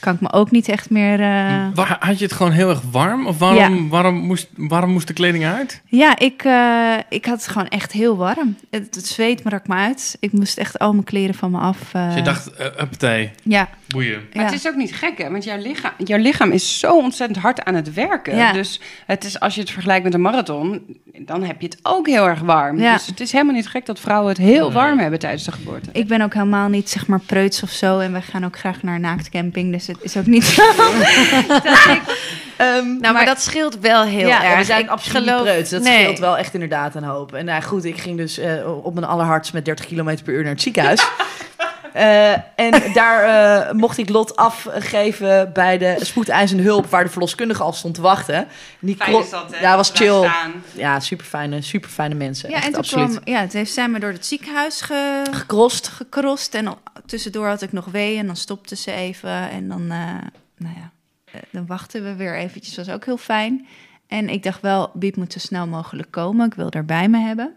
kan ik me ook niet echt meer... eh, Wa- Had je het gewoon heel erg warm? Of waarom, waarom, moest, waarom moest de kleding uit? Ja, ik, eh, ik had het gewoon echt heel warm. Het, het zweet brak me uit. Ik moest echt al mijn kleren van me af. eh, Dus je dacht, uh, uppatee, Ja, boeien. Maar ja. het is ook niet gek, hè? Want jouw lichaam, jouw lichaam is zo ontzettend hard aan het werken. Ja. Dus het is, als je het vergelijkt met een marathon, dan heb je het ook heel erg warm. Ja. Dus het is helemaal niet gek dat vrouwen het heel warm hebben tijdens de geboorte. Ik ben ook helemaal niet zeg maar preuts of zo. En wij gaan ook graag naar naaktcamping. Dus het is ook niet zo. dat ik, Ehm, Nou, maar, dat scheelt wel heel ja, erg. we zijn Ik absoluut geloof- niet preuts. Dat nee. scheelt wel echt inderdaad een hoop. En nou goed, ik ging dus eh, op mijn allerhardst met 30 km per uur naar het ziekenhuis. Eh, en daar eh, mocht ik Lot afgeven bij de spoedeisende hulp... waar de verloskundige al stond te wachten. En Die kro- Ja, was chill. Ja, super fijne, super fijne mensen. ja, echt, en toen absoluut. kwam, ja, het heeft zijn me door het ziekenhuis ge, Gekrost. gekrost. En tussendoor had ik nog wee en dan stopte ze even. En dan, eh, nou ja, dan wachten we weer eventjes. was ook heel fijn. En ik dacht wel, Biep moet zo snel mogelijk komen. Ik wil haar bij me hebben.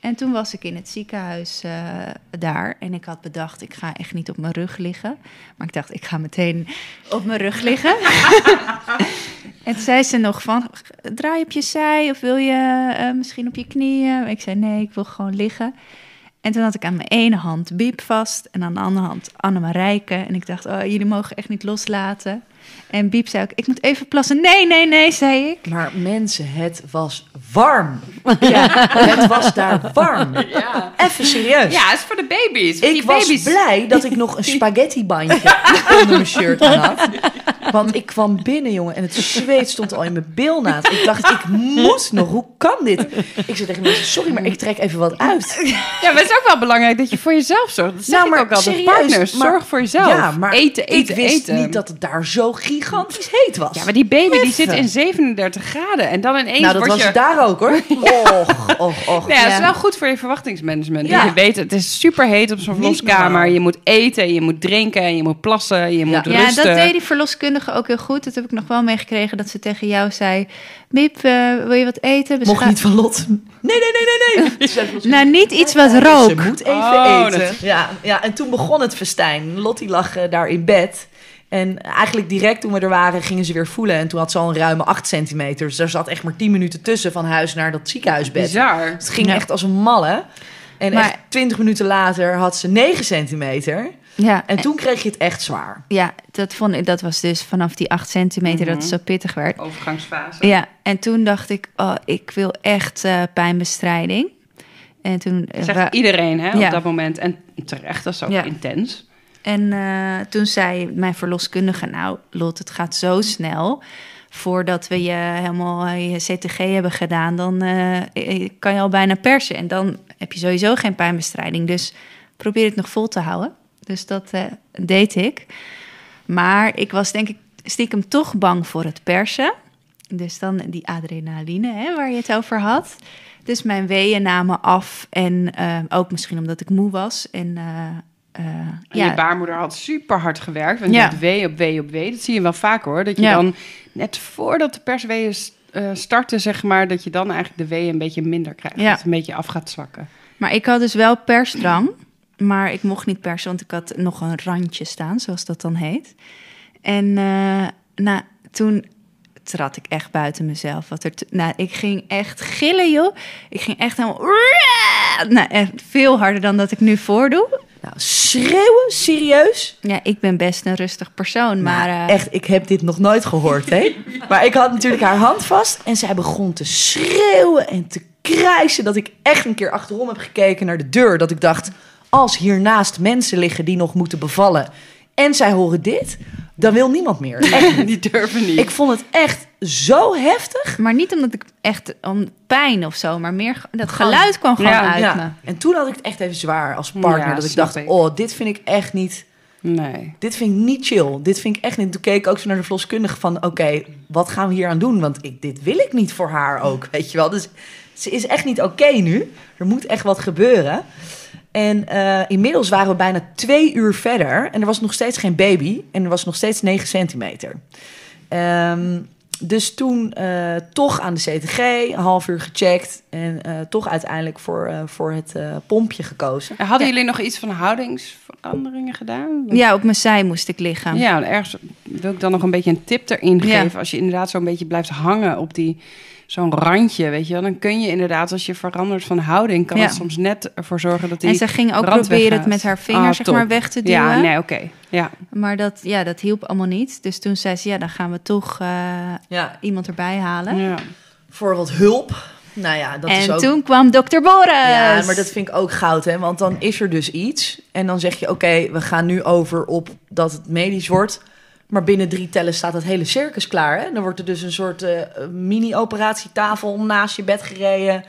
En toen was ik in het ziekenhuis eh, daar. En ik had bedacht, ik ga echt niet op mijn rug liggen. Maar ik dacht, ik ga meteen op mijn rug liggen. en toen zei ze nog van, draai op je zij of wil je eh, misschien op je knieën? Ik zei, nee, ik wil gewoon liggen. En toen had ik aan mijn ene hand Biep vast en aan de andere hand Annemarijke. En ik dacht, oh, jullie mogen echt niet loslaten. En Biep zei ook, ik moet even plassen. Nee, nee, nee, zei ik. Maar mensen, het was warm. Ja, het was daar warm. Even serieus. Ja, het is voor de baby's. Voor Ik die was baby's. blij dat ik nog een spaghetti-bandje onder mijn shirt aan had. Want ik kwam binnen, jongen, en het zweet stond al in mijn bilnaad. Ik dacht, ik moet nog. Hoe kan dit? Ik zei tegen mensen, sorry, maar ik trek even wat uit. Ja, maar het is ook wel belangrijk dat je voor jezelf zorgt. Dat zeg Nou, ik ook altijd. serieus, Partners, maar- zorg voor jezelf. Ja, maar eten, eten, ik wist eten. niet dat het daar zo gigantisch heet was. Ja, maar die baby die zit in 37 graden. En dan ineens nou, dat word was je... daar ook, hoor. Och, och, och. Ja, het is wel goed voor je verwachtingsmanagement. Ja. Dat je weet, het is super heet op zo'n verloskamer. Je moet eten, je moet drinken, je moet plassen, je moet Ja, Ja, rusten. dat deed die verloskundige ook heel goed. Dat heb ik nog wel meegekregen dat ze tegen jou zei... Biep, eh, wil je wat eten? Mocht niet van Lot. Nee, nee, nee, nee, nee. Nou, niet iets wat Ze rook. moet even Oh, eten. dat- Ja, ja, en toen begon het festijn. Lottie lag eh, daar in bed. En eigenlijk direct toen we er waren, gingen ze weer voelen. En toen had ze al een ruime 8 centimeter. Dus er zat echt maar 10 minuten tussen van huis naar dat ziekenhuisbed. Bizar. Het ging Ja. echt als een malle. En Maar- echt 20 minuten later had ze 9 centimeter. Ja, En toen kreeg je het echt zwaar. ja dat, vond ik, dat was dus vanaf die 8 centimeter dat het zo pittig werd. Overgangsfase. Ja, en toen dacht ik, oh, ik wil echt eh, pijnbestrijding. En toen, eh, Zegt iedereen hè, Ja. op dat moment. En terecht, dat is ook Ja. intens. En eh, toen zei mijn verloskundige, nou Lot, het gaat zo snel. Voordat we je helemaal eh, je CTG hebben gedaan, dan eh, kan je al bijna persen. En dan heb je sowieso geen pijnbestrijding. Dus probeer het nog vol te houden. Dus dat deed ik. Maar ik was denk ik stiekem toch bang voor het persen. Dus dan die adrenaline hè, waar je het over had. Dus mijn weeën namen af. En ook misschien omdat ik moe was. En, En ja, je baarmoeder had super hard gewerkt. Want Ja. wee op wee op wee. Dat zie je wel vaak hoor. Dat je Ja. dan net voordat de persweeën eh, starten, zeg maar, dat je dan eigenlijk de weeën een beetje minder krijgt. Ja. Dat het een beetje af gaat zwakken. Maar ik had dus wel persdrang. Maar ik mocht niet persen, want ik had nog een randje staan, zoals dat dan heet. En eh, nou, toen trad ik echt buiten mezelf. Wat er nou, ik ging echt gillen, joh. Ik ging echt helemaal... Nou, echt veel harder dan dat ik nu voordoe. Nou, schreeuwen? Serieus? Ja, ik ben best een rustig persoon, maar... Nou, eh, echt, ik heb dit nog nooit gehoord, hè? maar ik had natuurlijk haar hand vast en zij begon te schreeuwen en te krijsen dat ik echt een keer achterom heb gekeken naar de deur. Dat ik dacht, als hiernaast mensen liggen die nog moeten bevallen en zij horen dit, dan wil niemand meer. Echt. Die durven niet. Ik vond het echt zo heftig. Maar niet omdat ik echt om pijn of zo, maar meer dat geluid kwam gewoon Ja, uit me. En toen had ik het echt even zwaar als partner. Ja, dat ik dacht, ik. oh, dit vind ik echt niet... Nee. Dit vind ik niet chill. Dit vind ik echt niet. Toen keek ik ook zo naar de verloskundige van... oké, wat gaan we hier aan doen? Want ik, dit wil ik niet voor haar ook, weet je wel. Dus ze is echt niet oké nu. Er moet echt wat gebeuren. En eh, inmiddels waren we bijna twee uur verder... en er was nog steeds geen baby... en er was nog steeds 9 centimeter. Ehm, dus toen eh, toch aan de CTG, een half uur gecheckt en eh, toch uiteindelijk voor, eh, voor het eh, pompje gekozen. En Hadden Ja. jullie nog iets van houdingsveranderingen gedaan? Ja, op mijn zij moest ik liggen. Ja, ergens wil ik dan nog een beetje een tip erin Ja. geven. Als je inderdaad zo'n beetje blijft hangen op die zo'n randje, weet je wel, dan kun je inderdaad als je verandert van houding, kan Ja. het soms net ervoor zorgen dat die En ze ging ook proberen het weggaat. met haar vinger Ah, zeg maar weg te duwen. Ja, nee, oké. Ja. Maar dat, ja, dat hielp allemaal niet. Dus toen zei ze, ja, dan gaan we toch eh, Ja, iemand erbij halen. ja. voor wat hulp. Nou ja, dat is en ook... toen kwam dokter Boris. Ja, maar dat vind ik ook goud, hè? Want dan is er dus iets. En dan zeg je, oké, we gaan nu over op dat het medisch wordt. Maar binnen drie tellen staat het hele circus klaar, hè? Dan wordt er dus een soort eh, mini-operatietafel naast je bed gereden.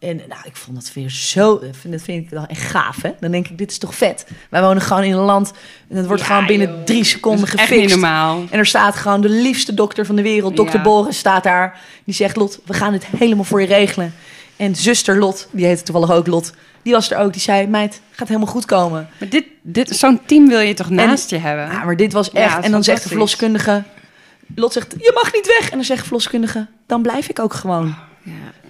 En nou, ik vond dat weer zo... vind- Dat vind ik dan echt gaaf, hè? Dan denk ik, dit is toch vet? Wij wonen gewoon in een land... En het wordt Ja, gewoon binnen joh. drie seconden gefixt. normaal. En er staat gewoon de liefste dokter van de wereld, dokter Ja. Boris, staat daar. Die zegt, Lot, we gaan het helemaal voor je regelen. En zuster Lot, die heette toevallig ook Lot, die was er ook. Die zei, meid, gaat helemaal goed komen. Maar dit, dit, zo'n team wil je toch naast je hebben? Ja, maar dit was echt. en dan zegt de verloskundige, Lot zegt, je mag niet weg. En dan zegt de verloskundige, dan blijf ik ook gewoon.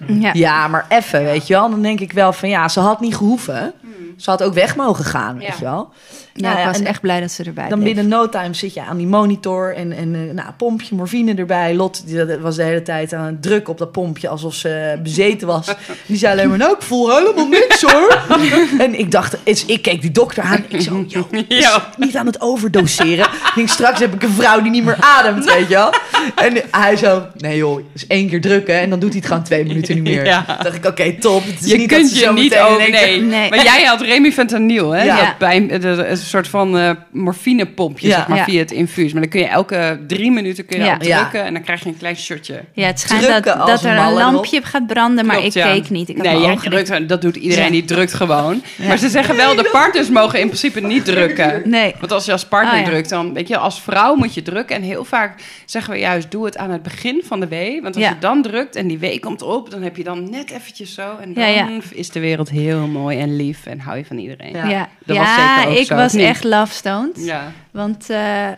Ja. Ja, maar even, weet je wel. Dan denk ik wel van, ja, ze had niet gehoeven. Ze had ook weg mogen gaan, weet Ja. je wel. Ja, Nou ik was en- echt blij dat ze erbij Dan bleef. binnen no time zit je aan die monitor en, en eh, nou, pompje morfine erbij. Lot die dat was de hele tijd aan het drukken op dat pompje alsof ze bezeten was. Die zei alleen maar, nou, ik voel helemaal niks hoor. en ik dacht, is- ik keek die dokter aan. Ik zo, joh, Ja. niet aan het overdoseren. Ik denk, straks heb ik een vrouw die niet meer ademt, weet je wel. En hij zo, nee joh, is één keer drukken en dan doet hij het gewoon twee minuten niet meer. Ja. Toen dacht ik, oké, top. Het is Je niet dat kunt ze je zo niet over... Nee. Nee. Maar jij had remifentanyl, hè? Ja. Bij, de- de- een soort van eh morfinepompje, Ja. zeg maar, Ja. via het infuus. Maar dan kun je elke drie minuten kun je Ja. op drukken... en dan krijg je een klein shotje. Ja, het schijnt dat, Drukken dat er een lampje gaat branden, maar Klopt, ik ja. keek niet. Ik nee, jij drukt, dat doet iedereen, Ja. die drukt gewoon. Maar ze zeggen wel, de partners mogen in principe niet drukken. Nee. Want als je als partner Oh, ja. drukt, dan weet je, als vrouw moet je drukken. En heel vaak zeggen we juist, doe het aan het begin van de wee. Want als Ja. je dan drukt en die wee komt op, dan heb je dan net eventjes zo. En dan Ja, ja. is de wereld heel mooi en lief en hou je van iedereen. Ja. Ja, Dat ja, was zeker ook ik zo, was echt love stoned. Ja. Want eh,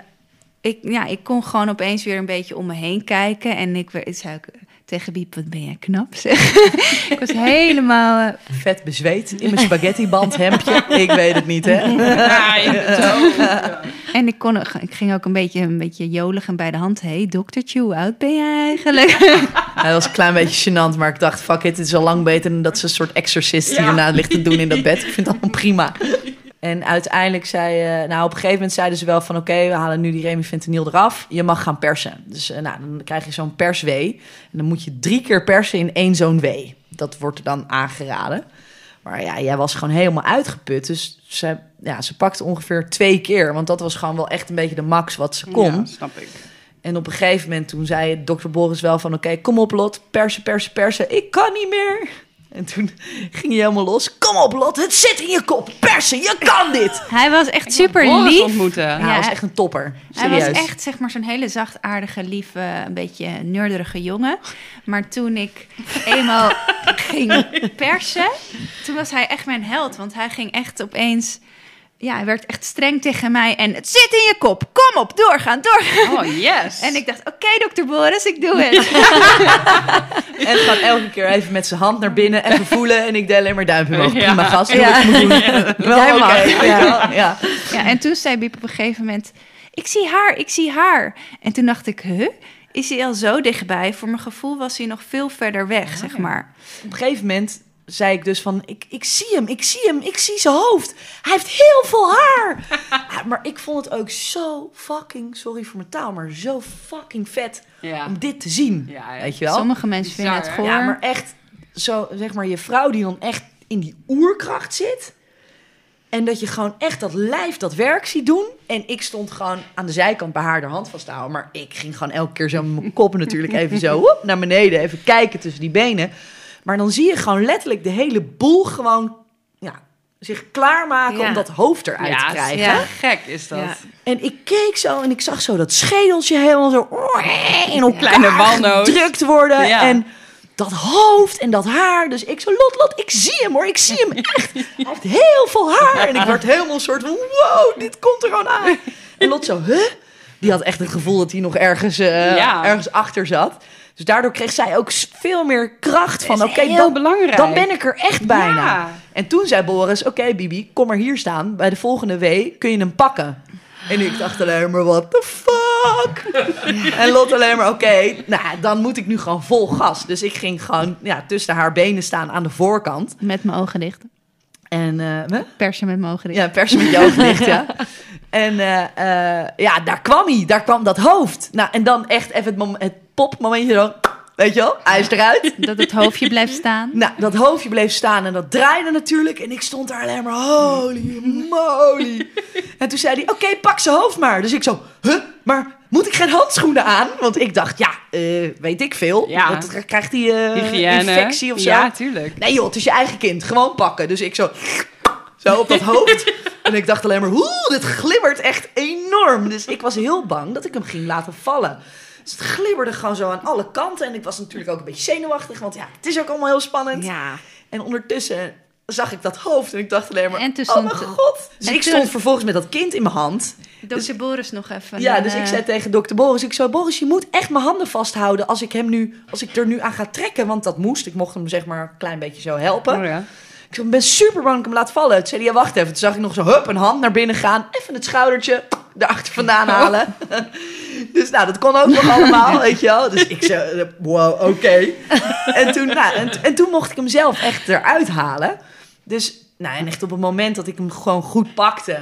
ik, ja, ik kon gewoon opeens weer een beetje om me heen kijken. En ik, ik zei ook tegen Biep, wat ben jij knap zeg. ik was helemaal... eh, Vet bezweet in mijn spaghettiband hempje. Ik weet het niet, hè? Ja, en ik, kon, ik ging ook een beetje, een beetje jolig en bij de hand. hey, doktertje, hoe oud ben jij eigenlijk? Hij was een klein beetje gênant, maar ik dacht, fuck it, het is al lang beter dan dat ze een soort exorcist hierna ligt te doen in dat bed. Ik vind het allemaal prima. En uiteindelijk zei, eh, nou op een gegeven moment zeiden ze wel van, oké, we halen nu die remifentanil eraf. Je mag gaan persen. Dus eh, nou, dan krijg je zo'n perswee. En dan moet je drie keer persen in één zo'n wee. Dat wordt er dan aangeraden. Maar ja, jij was gewoon helemaal uitgeput. Dus ze, ja, ze pakte ongeveer twee keer. Want dat was gewoon wel echt een beetje de max wat ze kon. Ja, snap ik. En op een gegeven moment toen zei dokter Boris wel van... oké, kom op Lot, persen, persen, persen. Ik kan niet meer. En toen ging hij helemaal los. Kom op Lot, het zit in je kop. Persen, je kan dit. Hij was echt super Boris lief. ontmoeten. Ja, hij was echt een topper. Hij Serieus. was echt zeg maar zo'n hele zachtaardige, lieve, een beetje neurderige jongen. Maar toen ik eenmaal ging persen, toen was hij echt mijn held. Want hij ging echt opeens... Ja, hij werd echt streng tegen mij. En het zit in je kop. Kom op, doorgaan, doorgaan. Oh, yes. En ik dacht, oké, dokter Boris, ik doe het. En gewoon elke keer even met zijn hand naar binnen, even voelen. En ik deed alleen maar duimpje omhoog. Ja. Prima gast, Ja. moet doen. Wel je ja. wel. ja. Ja, en toen zei Biep op een gegeven moment... Ik zie haar, ik zie haar. En toen dacht ik, huh? Is hij al zo dichtbij? Voor mijn gevoel was hij nog veel verder weg, zeg maar. Op een gegeven moment zei ik dus van, ik, ik zie hem, ik zie hem, ik zie zijn hoofd. Hij heeft heel veel haar. Ja, maar ik vond het ook zo fucking, sorry voor mijn taal, maar zo fucking vet Ja. om dit te zien. Ja, ja. Weet je wel? Sommige mensen vinden het goor. Ja, maar echt, zo zeg maar, je vrouw die dan echt in die oerkracht zit. En dat je gewoon echt dat lijf dat werk ziet doen. En ik stond gewoon aan de zijkant bij haar de hand vast te houden. Maar ik ging gewoon elke keer zo met mijn kop natuurlijk even zo woep, naar beneden. Even kijken tussen die benen. Maar dan zie je gewoon letterlijk de hele boel gewoon ja, zich klaarmaken Ja. om dat hoofd eruit te krijgen. ja. Gek is dat. Ja. En ik keek zo en ik zag zo dat schedeltje helemaal zo in elkaar Kleine walnoot. gedrukt worden. Ja. En dat hoofd en dat haar. Dus ik zo, Lot, Lot, ik zie hem hoor, ik zie hem echt. Hij heeft heel veel haar. En ik werd helemaal een soort van, wow, dit komt er gewoon aan. En Lot zo, huh? Die had echt het gevoel dat hij nog ergens, eh, Ja. ergens achter zat. Dus daardoor kreeg zij ook veel meer kracht van... oké, dan, belangrijk. dan ben ik er echt bijna. Ja. En toen zei Boris, oké Bibi, kom maar hier staan. Bij de volgende week kun je hem pakken. En ik dacht alleen maar, what the fuck? En Lot alleen maar, oké, nou, dan moet ik nu gewoon vol gas. Dus ik ging gewoon ja, tussen haar benen staan aan de voorkant. Met mijn ogen dicht. En, hè? Persen met mijn ogen dicht. ja, persen met je ogen dicht, ja. En eh, eh, ja, daar kwam hij, daar kwam dat hoofd. Nou, en dan echt even het, mom- het popmomentje zo, weet je wel, hij is eruit. Dat het hoofdje blijft staan. Nou, dat hoofdje bleef staan en dat draaide natuurlijk. En ik stond daar alleen maar, holy moly. En toen zei hij, oké, pak zijn hoofd maar. Dus ik zo, huh, maar moet ik geen handschoenen aan? Want ik dacht, ja, eh, weet ik veel. Ja. Dat krijgt hij eh, infectie of zo. Ja, tuurlijk. Nee joh, het is je eigen kind. Gewoon pakken. Dus ik zo, zo op dat hoofd. En ik dacht alleen maar, oeh, dit glibbert echt enorm. Dus ik was heel bang dat ik hem ging laten vallen. Dus het glibberde gewoon zo aan alle kanten. En ik was natuurlijk ook een beetje zenuwachtig. Want ja, het is ook allemaal heel spannend. Ja. En ondertussen zag ik dat hoofd. En ik dacht alleen maar, En toen oh mijn god. Dus en ik toen- stond vervolgens met dat kind in mijn hand. Dokter Boris nog even. Ja, dus ik eh, zei tegen dokter Boris, ik zei, Boris, je moet echt mijn handen vasthouden als ik hem nu, als ik er nu aan ga trekken, want dat moest. Ik mocht hem zeg maar een klein beetje zo helpen. Oh, ja. Ik ben super bang dat ik hem laat vallen. Toen zei hij, ja, wacht even. Toen zag ik nog zo, hup, een hand naar binnen gaan, even het schoudertje erachter vandaan halen. dus nou, dat kon ook nog allemaal, weet je wel. Dus ik zei, wow, oké. en, toen, nou, en, en toen mocht ik hem zelf echt eruit halen. Dus, nou, en echt op het moment dat ik hem gewoon goed pakte,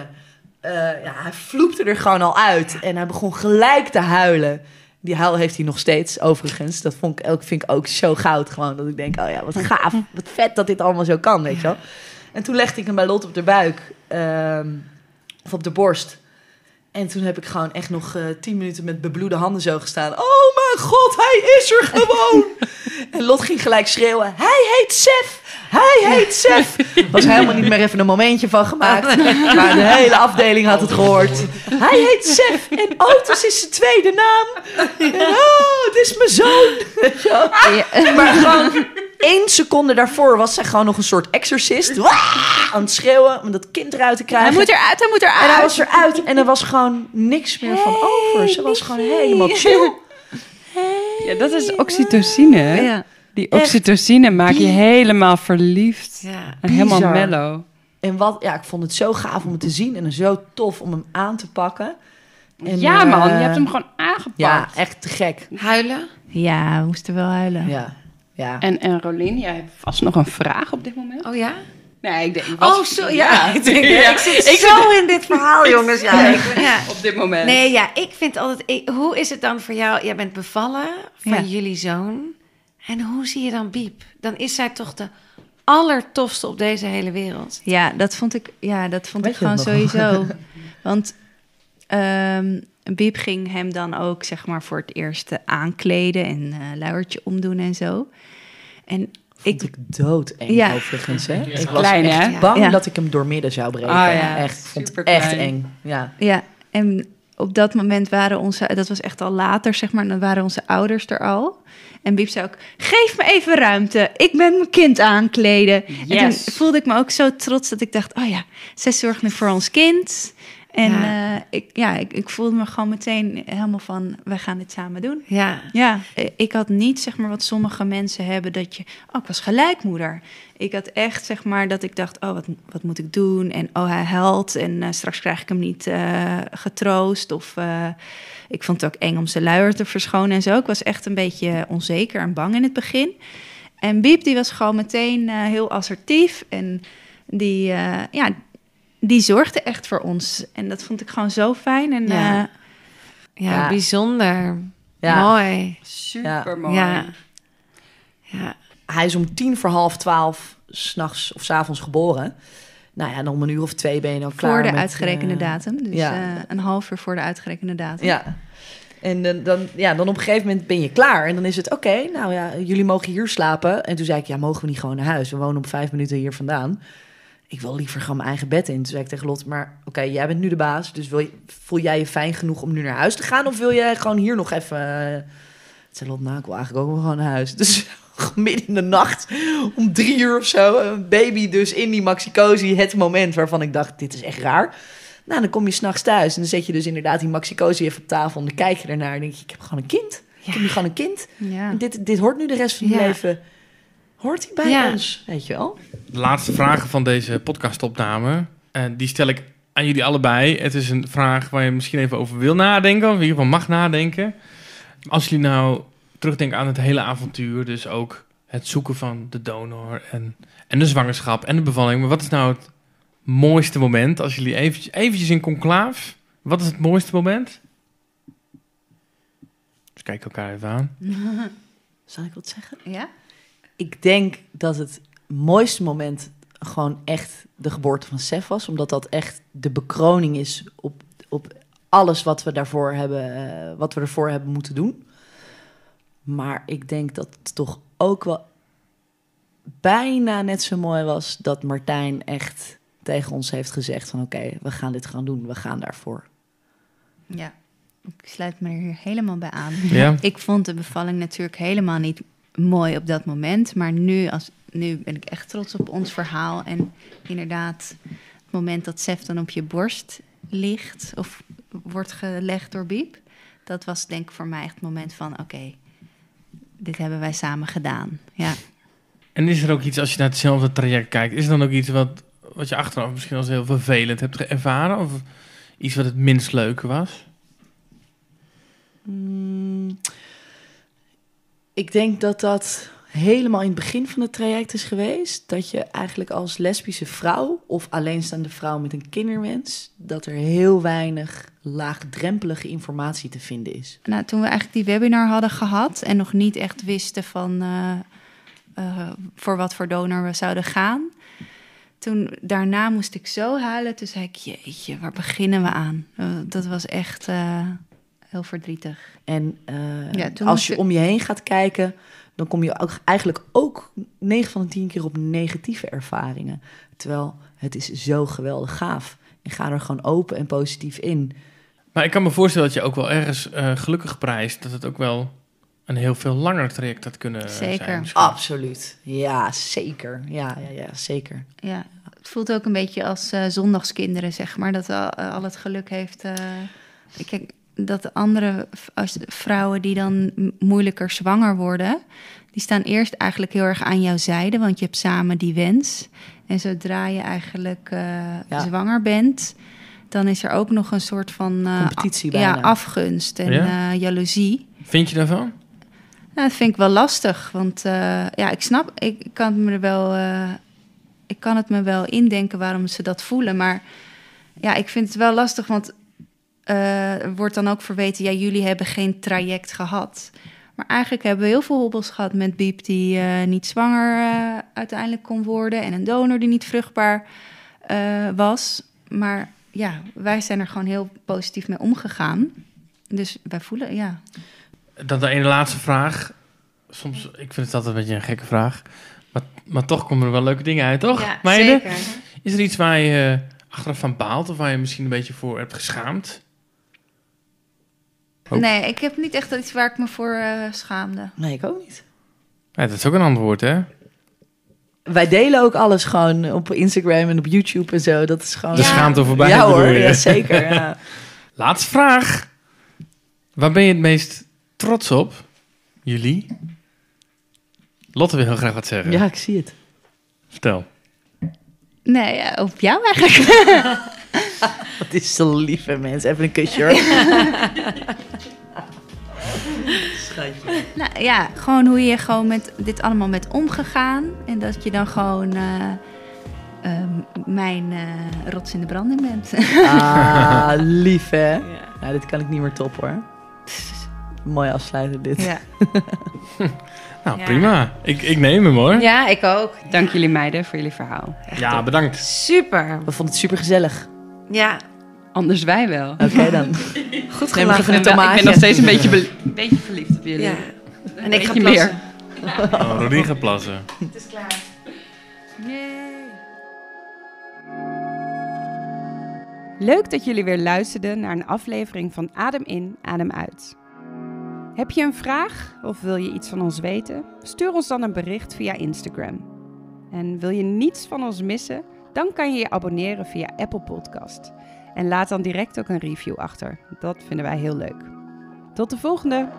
eh, ja, hij vloepte er gewoon al uit. En hij begon gelijk te huilen. Die huil heeft hij nog steeds, overigens. Dat vond ik, vind ik ook zo goud gewoon. Dat ik denk, oh ja, wat gaaf. Wat vet dat dit allemaal zo kan, weet je wel. En toen legde ik hem bij Lot op de buik. ehm, of op de borst. En toen heb ik gewoon echt nog eh, tien minuten met bebloede handen zo gestaan. Oh mijn god, hij is er gewoon! en Lot ging gelijk schreeuwen. Hij heet Sef! Hij heet Sef! Was helemaal niet meer even een momentje van gemaakt. Maar de hele afdeling had het gehoord. Hij heet Sef en Otis is zijn tweede naam. En, oh, het is mijn zoon! Maar gewoon één seconde daarvoor was zij gewoon nog een soort exorcist. Aan het schreeuwen om dat kind eruit te krijgen. Hij moet eruit, hij moet eruit. En hij was eruit en er was gewoon niks meer van over. Ze was gewoon helemaal chill. Ja, dat is oxytocine. hè? Ja. Die oxytocine maakt je helemaal verliefd. Ja. En helemaal mellow. En wat, ja, ik vond het zo gaaf om het te zien en zo tof om hem aan te pakken. En, ja, man. Je eh, hebt hem gewoon aangepakt. Ja, echt te gek. Huilen? Ja, we moesten wel huilen. Ja, ja. En, en Rolien, jij hebt vast nog een vraag op dit moment? Oh ja? Nee, ik denk... Oh, zo, ja. Ik, denk, Ja. ik zit zo in dit verhaal, jongens. Ja, ik, ja. Op dit moment. Nee, ja, ik vind altijd... ik- hoe is het dan voor jou? Jij bent bevallen van Ja. jullie zoon. En hoe zie je dan Biep? Dan is zij toch de allertofste op deze hele wereld. Ja, dat vond ik, ja, dat vond Weet ik gewoon sowieso. Want ehm Biep ging hem dan ook zeg maar voor het eerst eh, aankleden en eh luiertje omdoen en zo. En Vond ik doodeng Ja. overigens. Hè? Ik was Klein, echt hè? bang Ja. dat ik hem doormidden zou breken. Ah, ja. Echt, ik vond het Superklein. echt eng. Ja. ja, en op dat moment waren onze, dat was echt al later zeg maar, dan waren onze ouders er al. En Biep zei ook, geef me even ruimte, ik ben mijn kind aankleden. En toen voelde ik me ook zo trots dat ik dacht, oh ja, zij zorgt nu voor ons kind. En Ja. ja, ik, ja, ik, ik voelde me gewoon meteen helemaal van, wij gaan dit samen doen. Ja. Ja, eh, ik had niet zeg maar wat sommige mensen hebben dat je, oh, ik was gelijkmoeder. Ik had echt zeg maar dat ik dacht, oh, wat, wat moet ik doen? En oh, hij huilt en eh, straks krijg ik hem niet eh, getroost. Of eh, ik vond het ook eng om zijn luier te verschonen en zo. Ik was echt een beetje onzeker en bang in het begin. En Biep die was gewoon meteen eh, heel assertief en die, eh, ja, die zorgde echt voor ons. En dat vond ik gewoon zo fijn. En Ja. ja. Ja, Ja. bijzonder. Ja. Mooi. Super mooi. Ja. Ja. Hij is om tien voor half twaalf s'nachts of s avonds geboren. Nou ja, en om een uur of twee ben je dan klaar voor de met, uitgerekende eh, datum. Dus ja. eh, een half uur voor de uitgerekende datum. Ja. En dan, dan, ja, dan op een gegeven moment ben je klaar. En dan is het, oké, nou ja, jullie mogen hier slapen. En toen zei ik, ja, mogen we niet gewoon naar huis? We wonen op vijf minuten hier vandaan. Ik wil liever gewoon mijn eigen bed in. Toen zei ik tegen Lot, maar oké, jij bent nu de baas. Dus wil je, voel jij je fijn genoeg om nu naar huis te gaan? Of wil jij gewoon hier nog even... eh, Toen zei Lot, nou, ik wil eigenlijk ook wel gewoon naar huis. Dus midden in de nacht, om drie uur of zo... een baby dus in die maxi-cosi, het moment waarvan ik dacht, dit is echt raar. Nou, dan kom je s'nachts thuis en dan zet je dus inderdaad die Maxicosi even op tafel en dan kijk je ernaar en denk je, ik heb gewoon een kind. Ik heb nu gewoon een kind. Ja. En dit, dit hoort nu de rest van je Ja. leven. Hoort hij bij Ja. ons, weet je wel? De laatste vragen van deze podcastopname, eh, die stel ik aan jullie allebei. Het is een vraag waar je misschien even over wil nadenken, of in ieder geval mag nadenken. Als jullie nou terugdenken aan het hele avontuur, dus ook het zoeken van de donor en, en de zwangerschap en de bevalling. Maar wat is nou het mooiste moment als jullie eventjes, eventjes in conclaaf, wat is het mooiste moment? Dus kijk elkaar even aan. Zal ik wat zeggen? Ja? Ik denk dat het mooiste moment gewoon echt de geboorte van Sef was. Omdat dat echt de bekroning is op, op alles wat we daarvoor hebben, eh, wat we ervoor hebben moeten doen. Maar ik denk dat het toch ook wel bijna net zo mooi was dat Martijn echt tegen ons heeft gezegd van oké, we gaan dit gaan doen, we gaan daarvoor. Ja. Ik sluit me er hier helemaal bij aan. Ja? Ik vond de bevalling natuurlijk helemaal niet mooi op dat moment. Maar nu, als, nu ben ik echt trots op ons verhaal. En inderdaad, het moment dat Sef dan op je borst ligt... of wordt gelegd door Biep... dat was denk ik voor mij echt het moment van... oké, dit hebben wij samen gedaan. Ja. En is er ook iets, als je naar hetzelfde traject kijkt, is er dan ook iets wat, wat je achteraf misschien als heel vervelend hebt ervaren? Of iets wat het minst leuke was? Mm, ik denk dat dat helemaal in het begin van het traject is geweest. Dat je eigenlijk als lesbische vrouw of alleenstaande vrouw met een kinderwens... dat er heel weinig laagdrempelige informatie te vinden is. Nou, toen we eigenlijk die webinar hadden gehad en nog niet echt wisten van eh, eh, voor wat voor donor we zouden gaan. Toen daarna moest ik zo huilen. Toen zei ik, jeetje, waar beginnen we aan? Eh, dat was echt heel verdrietig. En Ja, als je ik- om je heen gaat kijken... dan kom je ook eigenlijk ook 9 van de 10 keer op negatieve ervaringen. Terwijl het is zo geweldig gaaf. En ga er gewoon open en positief in. Maar ik kan me voorstellen dat je ook wel ergens eh, gelukkig prijst dat het ook wel een heel veel langer traject had kunnen Zeker. zijn. misschien. Absoluut. Ja, zeker. Ja, ja, ja zeker. Ja, het voelt ook een beetje als eh, zondagskinderen, zeg maar. Dat al, eh, al het geluk heeft. eh, kijk, dat de andere als vrouwen die dan moeilijker zwanger worden... die staan eerst eigenlijk heel erg aan jouw zijde... want je hebt samen die wens. En zodra je eigenlijk eh, Ja. zwanger bent... dan is er ook nog een soort van... eh, Competitie ja, afgunst en Ja? eh, jaloezie. Vind je daarvan? Nou, dat vind ik wel lastig, want eh, ja, ik snap, ik kan het me er wel, eh, ik kan het me wel indenken waarom ze dat voelen, maar ja, ik vind het wel lastig, want eh, er wordt dan ook verweten, ja, jullie hebben geen traject gehad. Maar eigenlijk hebben we heel veel hobbels gehad met Biep die eh, niet zwanger eh, uiteindelijk kon worden en een donor die niet vruchtbaar eh, was. Maar ja, wij zijn er gewoon heel positief mee omgegaan. Dus wij voelen, ja, Dan de ene laatste vraag. Soms, ik vind het altijd een beetje een gekke vraag. Maar, maar toch komen er wel leuke dingen uit, toch? Ja, Meiden? zeker. Is er iets waar je achteraf van baalt of waar je misschien een beetje voor hebt geschaamd? Ook. Nee, ik heb niet echt iets waar ik me voor eh, schaamde. Nee, ik ook niet. Ja, dat is ook een antwoord, hè? Wij delen ook alles gewoon op Instagram en op YouTube en zo. Dat is gewoon... De schaamte voorbij. ja hoor, ja, zeker. Ja. Laatste vraag. Waar ben je het meest trots op? Jullie? Lotte wil heel graag wat zeggen. ja, ik zie het. Vertel. Nee, ja, op jou eigenlijk. Wat is zo lief, hè, mensen. Even een kusje, hoor. Schatje. nou ja, gewoon hoe je gewoon met dit allemaal bent omgegaan. En dat je dan gewoon eh, ehm, mijn eh, rots in de branding bent. Ah, lief, hè? Nou, dit kan ik niet meer top, hoor. Mooi afsluiten, dit. ja. Nou, Ja. prima. Ik, ik neem hem hoor. Ja, ik ook. Dank jullie meiden voor jullie verhaal. Ja, bedankt. Super. We vonden het super gezellig. Ja, Anders wij wel. Oké, dan. goed gelachen. Ik ben nog steeds een beetje, een beetje verliefd op jullie. Ja. En ik ga Beetje meer. plassen. Oh, gaat plassen. Het is klaar. Leuk dat jullie weer luisterden naar een aflevering van Adem in, Adem uit. Heb je een vraag of wil je iets van ons weten? Stuur ons dan een bericht via Instagram. En wil je niets van ons missen? Dan kan je je abonneren via Apple Podcast. En laat dan direct ook een review achter. Dat vinden wij heel leuk. Tot de volgende!